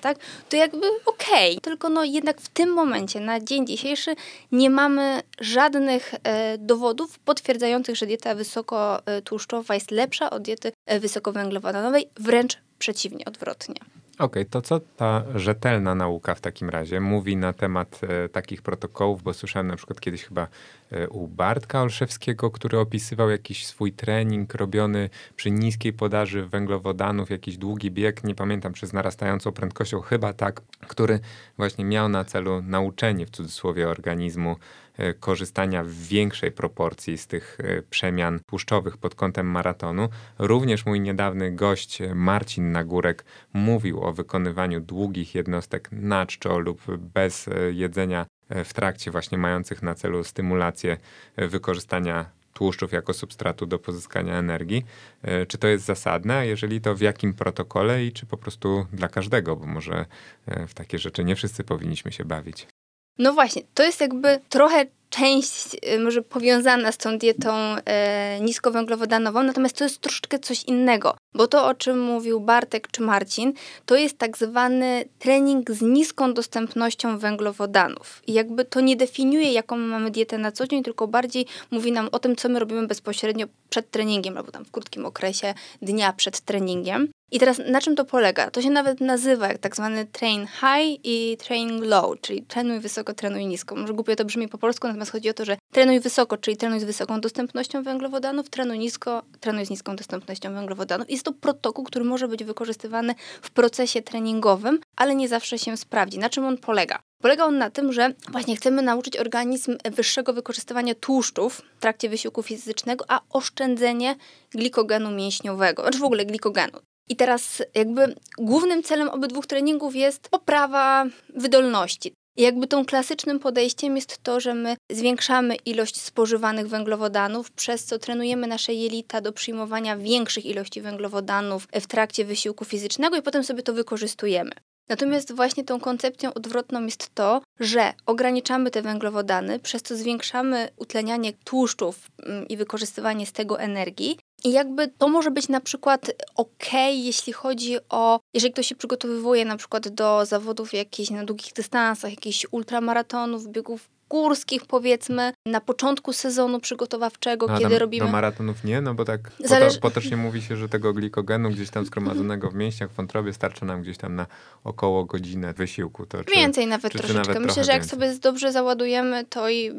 tak, to jakby okej. Okay. Tylko no jednak w tym momencie, na dzień dzisiejszy, nie mamy żadnych e, dowodów potwierdzających, że dieta wysokotłuszczowa jest lepsza od diety e, wysokowęglowodanowej, wręcz przeciwnie, odwrotnie. Okej, okay, to co ta rzetelna nauka w takim razie mówi na temat e, takich protokołów, bo słyszałem na przykład kiedyś chyba u Bartka Olszewskiego, który opisywał jakiś swój trening robiony przy niskiej podaży węglowodanów, jakiś długi bieg, nie pamiętam, czy z narastającą prędkością, chyba tak, który właśnie miał na celu nauczenie w cudzysłowie organizmu E, korzystania w większej proporcji z tych e, przemian tłuszczowych pod kątem maratonu. Również mój niedawny gość e, Marcin Nagórek mówił o wykonywaniu długich jednostek na czczo lub bez jedzenia w trakcie właśnie mających na celu stymulację wykorzystania tłuszczów jako substratu do pozyskania energii. Czy to jest zasadne, jeżeli to w jakim protokole i czy po prostu dla każdego, bo może w takie rzeczy nie wszyscy powinniśmy się bawić. No właśnie, to jest jakby trochę część y, może powiązana z tą dietą e, niskowęglowodanową, natomiast to jest troszeczkę coś innego, bo to, o czym mówił Bartek czy Marcin, to jest tak zwany trening z niską dostępnością węglowodanów. I jakby to nie definiuje, jaką mamy dietę na co dzień, tylko bardziej mówi nam o tym, co my robimy bezpośrednio przed treningiem, albo tam w krótkim okresie dnia przed treningiem. I teraz na czym to polega? To się nawet nazywa jak tak zwany train high i train low, czyli trenuj wysoko, trenuj nisko. Może głupio to brzmi po polsku, natomiast chodzi o to, że trenuj wysoko, czyli trenuj z wysoką dostępnością węglowodanów, trenuj nisko, trenuj z niską dostępnością węglowodanów. Jest to protokół, który może być wykorzystywany w procesie treningowym, ale nie zawsze się sprawdzi. Na czym on polega? Polega on na tym, że właśnie chcemy nauczyć organizm wyższego wykorzystywania tłuszczów w trakcie wysiłku fizycznego, a oszczędzenie glikogenu mięśniowego, znaczy w ogóle glikogenu. I teraz jakby głównym celem obydwu treningów jest poprawa wydolności. I jakby tą klasycznym podejściem jest to, że my zwiększamy ilość spożywanych węglowodanów, przez co trenujemy nasze jelita do przyjmowania większych ilości węglowodanów w trakcie wysiłku fizycznego i potem sobie to wykorzystujemy. Natomiast właśnie tą koncepcją odwrotną jest to, że ograniczamy te węglowodany, przez co zwiększamy utlenianie tłuszczów mm, i wykorzystywanie z tego energii, i jakby to może być na przykład ok, jeśli chodzi o, jeżeli ktoś się przygotowywuje na przykład do zawodów jakichś na długich dystansach, jakichś ultramaratonów, biegów górskich powiedzmy, na początku sezonu przygotowawczego, A kiedy robimy... Do maratonów nie, no bo tak Zależy- potocznie mówi się, że tego glikogenu gdzieś tam zgromadzonego w mięśniach, w wątrobie starcza nam gdzieś tam na około godzinę wysiłku. To czy, Więcej nawet czy- czy troszeczkę. nawet Myślę, że jak więcej? sobie dobrze załadujemy, to i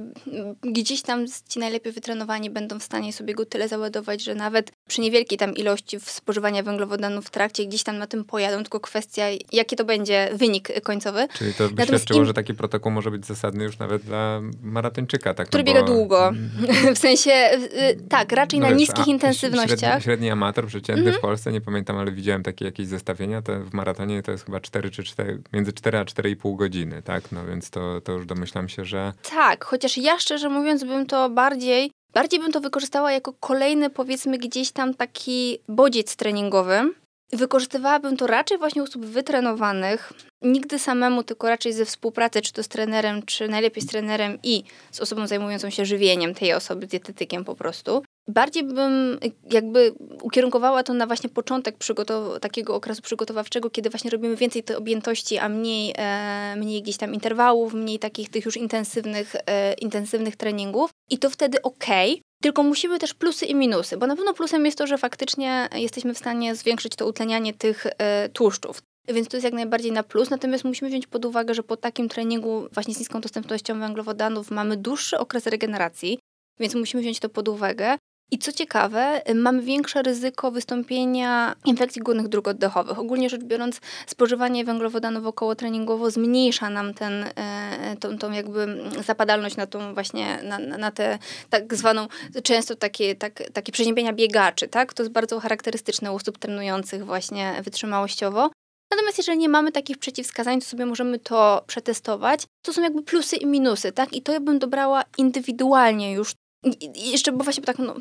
gdzieś tam ci najlepiej wytrenowani będą w stanie sobie go tyle załadować, że nawet przy niewielkiej tam ilości spożywania węglowodanów w trakcie gdzieś tam na tym pojadą, tylko kwestia jaki to będzie wynik końcowy. Czyli to by Natomiast świadczyło, im- że taki protokół może być zasadny już nawet dla maratończyka. Tak? Który no biega bo- długo. w sensie, y, tak, raczej No na wiesz, niskich a intensywnościach. Mhm. Średni, średni amator przeciętny w Polsce, nie pamiętam, ale widziałem takie jakieś zestawienia, to w maratonie to jest chyba 4 czy 4, między 4 a 4,5 godziny, tak? No więc to, to już domyślam się, że Tak, chociaż ja szczerze mówiąc bym to bardziej, bardziej bym to wykorzystała jako kolejny powiedzmy gdzieś tam taki bodziec treningowy. Wykorzystywałabym to raczej właśnie u osób wytrenowanych, nigdy samemu, tylko raczej ze współpracy, czy to z trenerem, czy najlepiej z trenerem i z osobą zajmującą się żywieniem tej osoby, dietetykiem po prostu. Bardziej bym jakby ukierunkowała to na właśnie początek przygotow- takiego okresu przygotowawczego, kiedy właśnie robimy więcej tej objętości, a mniej, e, mniej gdzieś tam interwałów, mniej takich tych już intensywnych, e, intensywnych treningów. I to wtedy okej. Tylko musimy też plusy i minusy, bo na pewno plusem jest to, że faktycznie jesteśmy w stanie zwiększyć to utlenianie tych e, tłuszczów. Więc to jest jak najbardziej na plus. Natomiast musimy wziąć pod uwagę, że po takim treningu właśnie z niską dostępnością węglowodanów mamy dłuższy okres regeneracji, więc musimy wziąć to pod uwagę. I co ciekawe, mamy większe ryzyko wystąpienia infekcji górnych dróg oddechowych. Ogólnie rzecz biorąc, spożywanie węglowodanów około treningowo zmniejsza nam ten, e, tą, tą jakby zapadalność na tą właśnie, na na tę tak zwaną, często takie, tak, takie przeziębienia biegaczy, tak? To jest bardzo charakterystyczne u osób trenujących właśnie wytrzymałościowo. Natomiast jeżeli nie mamy takich przeciwwskazań, to sobie możemy to przetestować. To są jakby plusy i minusy, tak? I to ja bym dobrała indywidualnie już. I jeszcze, bo właśnie tak, no,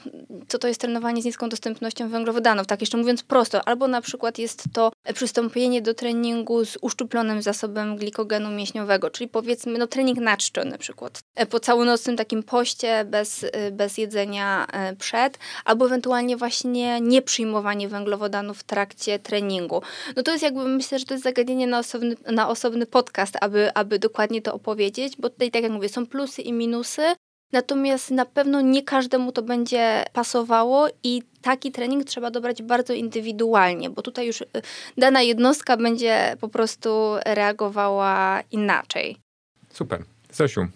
co to jest trenowanie z niską dostępnością węglowodanów, tak jeszcze mówiąc prosto, albo na przykład jest to przystąpienie do treningu z uszczuplonym zasobem glikogenu mięśniowego, czyli powiedzmy, no trening na czczo na przykład, e, po całonocnym takim poście, bez, e, bez jedzenia e, przed, albo ewentualnie właśnie nieprzyjmowanie węglowodanów w trakcie treningu. No to jest jakby, myślę, że to jest zagadnienie na osobny, na osobny podcast, aby, aby dokładnie to opowiedzieć, bo tutaj, tak jak mówię, są plusy i minusy, Natomiast na pewno nie każdemu to będzie pasowało i taki trening trzeba dobrać bardzo indywidualnie, bo tutaj już y, dana jednostka będzie po prostu reagowała inaczej. Super. Zosiu,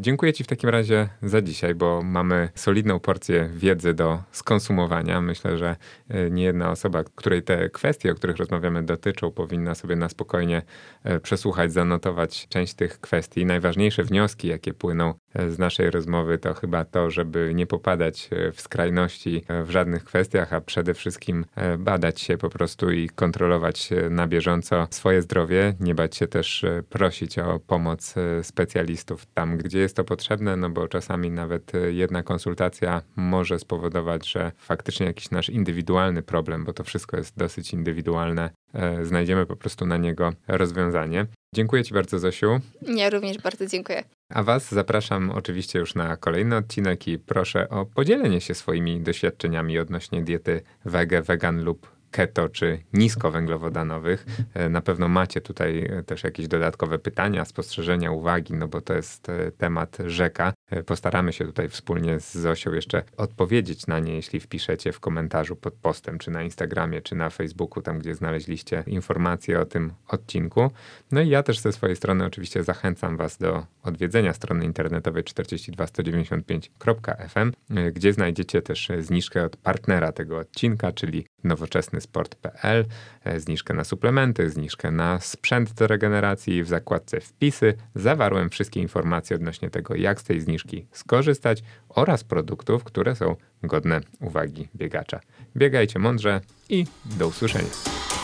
dziękuję Ci w takim razie za dzisiaj, bo mamy solidną porcję wiedzy do skonsumowania. Myślę, że y, nie jedna osoba, której te kwestie, o których rozmawiamy, dotyczą, powinna sobie na spokojnie y, przesłuchać, zanotować część tych kwestii. Najważniejsze wnioski, jakie płyną z naszej rozmowy, to chyba to, żeby nie popadać w skrajności w żadnych kwestiach, a przede wszystkim badać się po prostu i kontrolować na bieżąco swoje zdrowie, nie bać się też prosić o pomoc specjalistów tam, gdzie jest to potrzebne, no bo czasami nawet y, jedna konsultacja może spowodować, że faktycznie jakiś nasz indywidualny problem, bo to wszystko jest dosyć indywidualne, e, znajdziemy po prostu na niego rozwiązanie. Dziękuję Ci bardzo, Zosiu. Ja również bardzo dziękuję. A Was zapraszam oczywiście już na kolejny odcinek i proszę o podzielenie się swoimi doświadczeniami odnośnie diety wege, vegan lub keto czy niskowęglowodanowych. E, Na pewno macie tutaj e, też jakieś dodatkowe pytania, spostrzeżenia, uwagi, no bo to jest e, temat rzeka. Postaramy się tutaj wspólnie z Zosią jeszcze odpowiedzieć na nie, jeśli wpiszecie w komentarzu pod postem, czy na Instagramie, czy na Facebooku, tam gdzie znaleźliście informacje o tym odcinku. No i ja też ze swojej strony oczywiście zachęcam Was do odwiedzenia strony internetowej 42195.fm, y, gdzie znajdziecie też zniżkę od partnera tego odcinka, czyli nowoczesnysport.pl, y, zniżkę na suplementy, zniżkę na sprzęt do regeneracji. W zakładce wpisy zawarłem wszystkie informacje odnośnie tego, jak z tej zniżki skorzystać oraz produktów, które są godne uwagi biegacza. Biegajcie mądrze i do usłyszenia.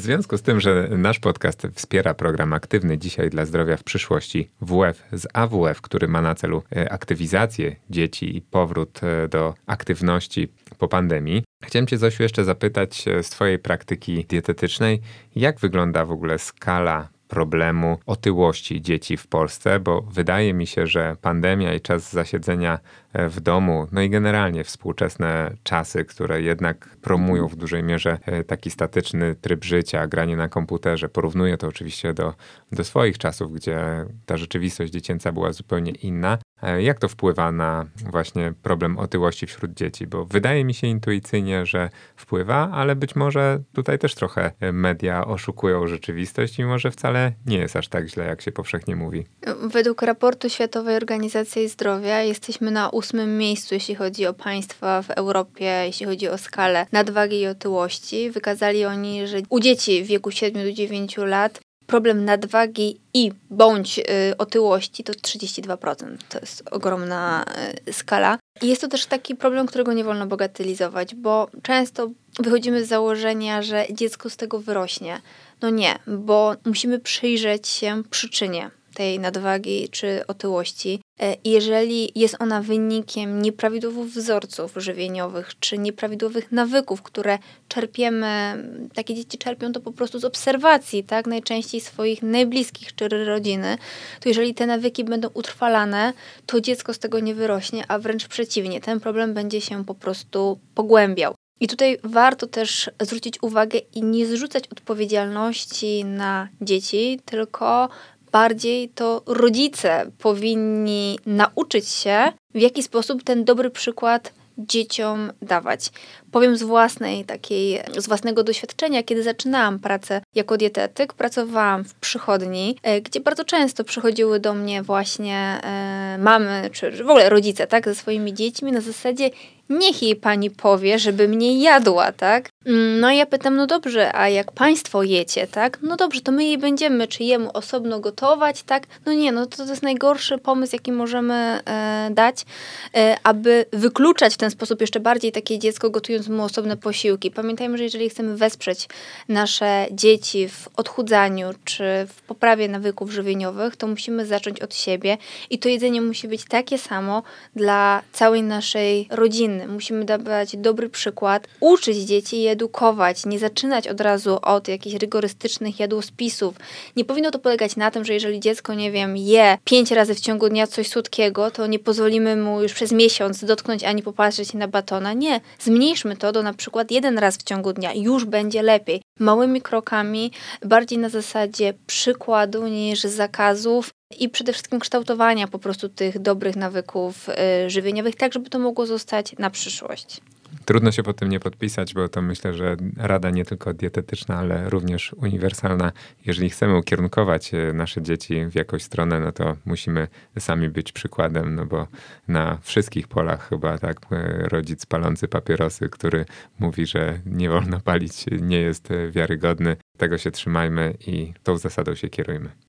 Związku z tym, że nasz podcast wspiera program Aktywny Dzisiaj dla Zdrowia w przyszłości WF z AWF, który ma na celu e, aktywizację dzieci i powrót e, do aktywności po pandemii, chciałem Cię, Zosiu, jeszcze zapytać e, z Twojej praktyki dietetycznej, jak wygląda w ogóle skala problemu otyłości dzieci w Polsce, bo wydaje mi się, że pandemia i czas zasiedzenia w domu, no i generalnie współczesne czasy, które jednak promują w dużej mierze e, taki statyczny tryb życia, granie na komputerze. Porównuję to oczywiście do, do swoich czasów, gdzie ta rzeczywistość dziecięca była zupełnie inna. E, jak to wpływa na właśnie problem otyłości wśród dzieci? Bo wydaje mi się intuicyjnie, że wpływa, ale być może tutaj też trochę media oszukują rzeczywistość i może wcale nie jest aż tak źle, jak się powszechnie mówi. Według raportu Światowej Organizacji Zdrowia jesteśmy na ósmym miejscu, jeśli chodzi o państwa w Europie, jeśli chodzi o skalę nadwagi i otyłości. Wykazali oni, że u dzieci w wieku 7 do 9 lat problem nadwagi i bądź y, otyłości to 32%. To jest ogromna y, skala. I jest to też taki problem, którego nie wolno bagatelizować, bo często wychodzimy z założenia, że dziecko z tego wyrośnie. No nie, bo musimy przyjrzeć się przyczynie tej nadwagi czy otyłości. E, jeżeli jest ona wynikiem nieprawidłowych wzorców żywieniowych czy nieprawidłowych nawyków, które czerpiemy, takie dzieci czerpią to po prostu z obserwacji, tak, najczęściej swoich najbliskich czy rodziny, to jeżeli te nawyki będą utrwalane, to dziecko z tego nie wyrośnie, a wręcz przeciwnie, ten problem będzie się po prostu pogłębiał. I tutaj warto też zwrócić uwagę i nie zrzucać odpowiedzialności na dzieci, tylko bardziej to rodzice powinni nauczyć się, w jaki sposób ten dobry przykład dzieciom dawać. Powiem z własnej takiej, z własnego doświadczenia, kiedy zaczynałam pracę jako dietetyk, pracowałam w przychodni, e, gdzie bardzo często przychodziły do mnie właśnie e, mamy, czy w ogóle rodzice, tak, ze swoimi dziećmi na zasadzie niech jej pani powie, żeby mnie jadła, tak? Mm, no ja pytam, no dobrze, a jak państwo jecie, tak? No dobrze, to my jej będziemy, czy jemu osobno gotować, tak? No nie, no to, to jest najgorszy pomysł, jaki możemy e, dać, e, aby wykluczać w ten sposób jeszcze bardziej takie dziecko, gotując mu osobne posiłki. Pamiętajmy, że jeżeli chcemy wesprzeć nasze dzieci w odchudzaniu, czy w poprawie nawyków żywieniowych, to musimy zacząć od siebie i to jedzenie musi być takie samo dla całej naszej rodziny Musimy dawać dobry przykład, uczyć dzieci i edukować, nie zaczynać od razu od jakichś rygorystycznych jadłospisów. Nie powinno to polegać na tym, że jeżeli dziecko, nie wiem, je pięć razy w ciągu dnia coś słodkiego, to nie pozwolimy mu już przez miesiąc dotknąć ani popatrzeć na batona. Nie, zmniejszmy to do na przykład jeden raz w ciągu dnia, już będzie lepiej. Małymi krokami, bardziej na zasadzie przykładu niż zakazów, i przede wszystkim kształtowania po prostu tych dobrych nawyków y, żywieniowych, tak żeby to mogło zostać na przyszłość. Trudno się po tym nie podpisać, bo to myślę, że rada nie tylko dietetyczna, ale również uniwersalna. Jeżeli chcemy ukierunkować y, nasze dzieci w jakąś stronę, no to musimy sami być przykładem, no bo na wszystkich polach chyba tak y, rodzic palący papierosy, który mówi, że nie wolno palić, nie jest wiarygodny. Tego się trzymajmy i tą zasadą się kierujmy.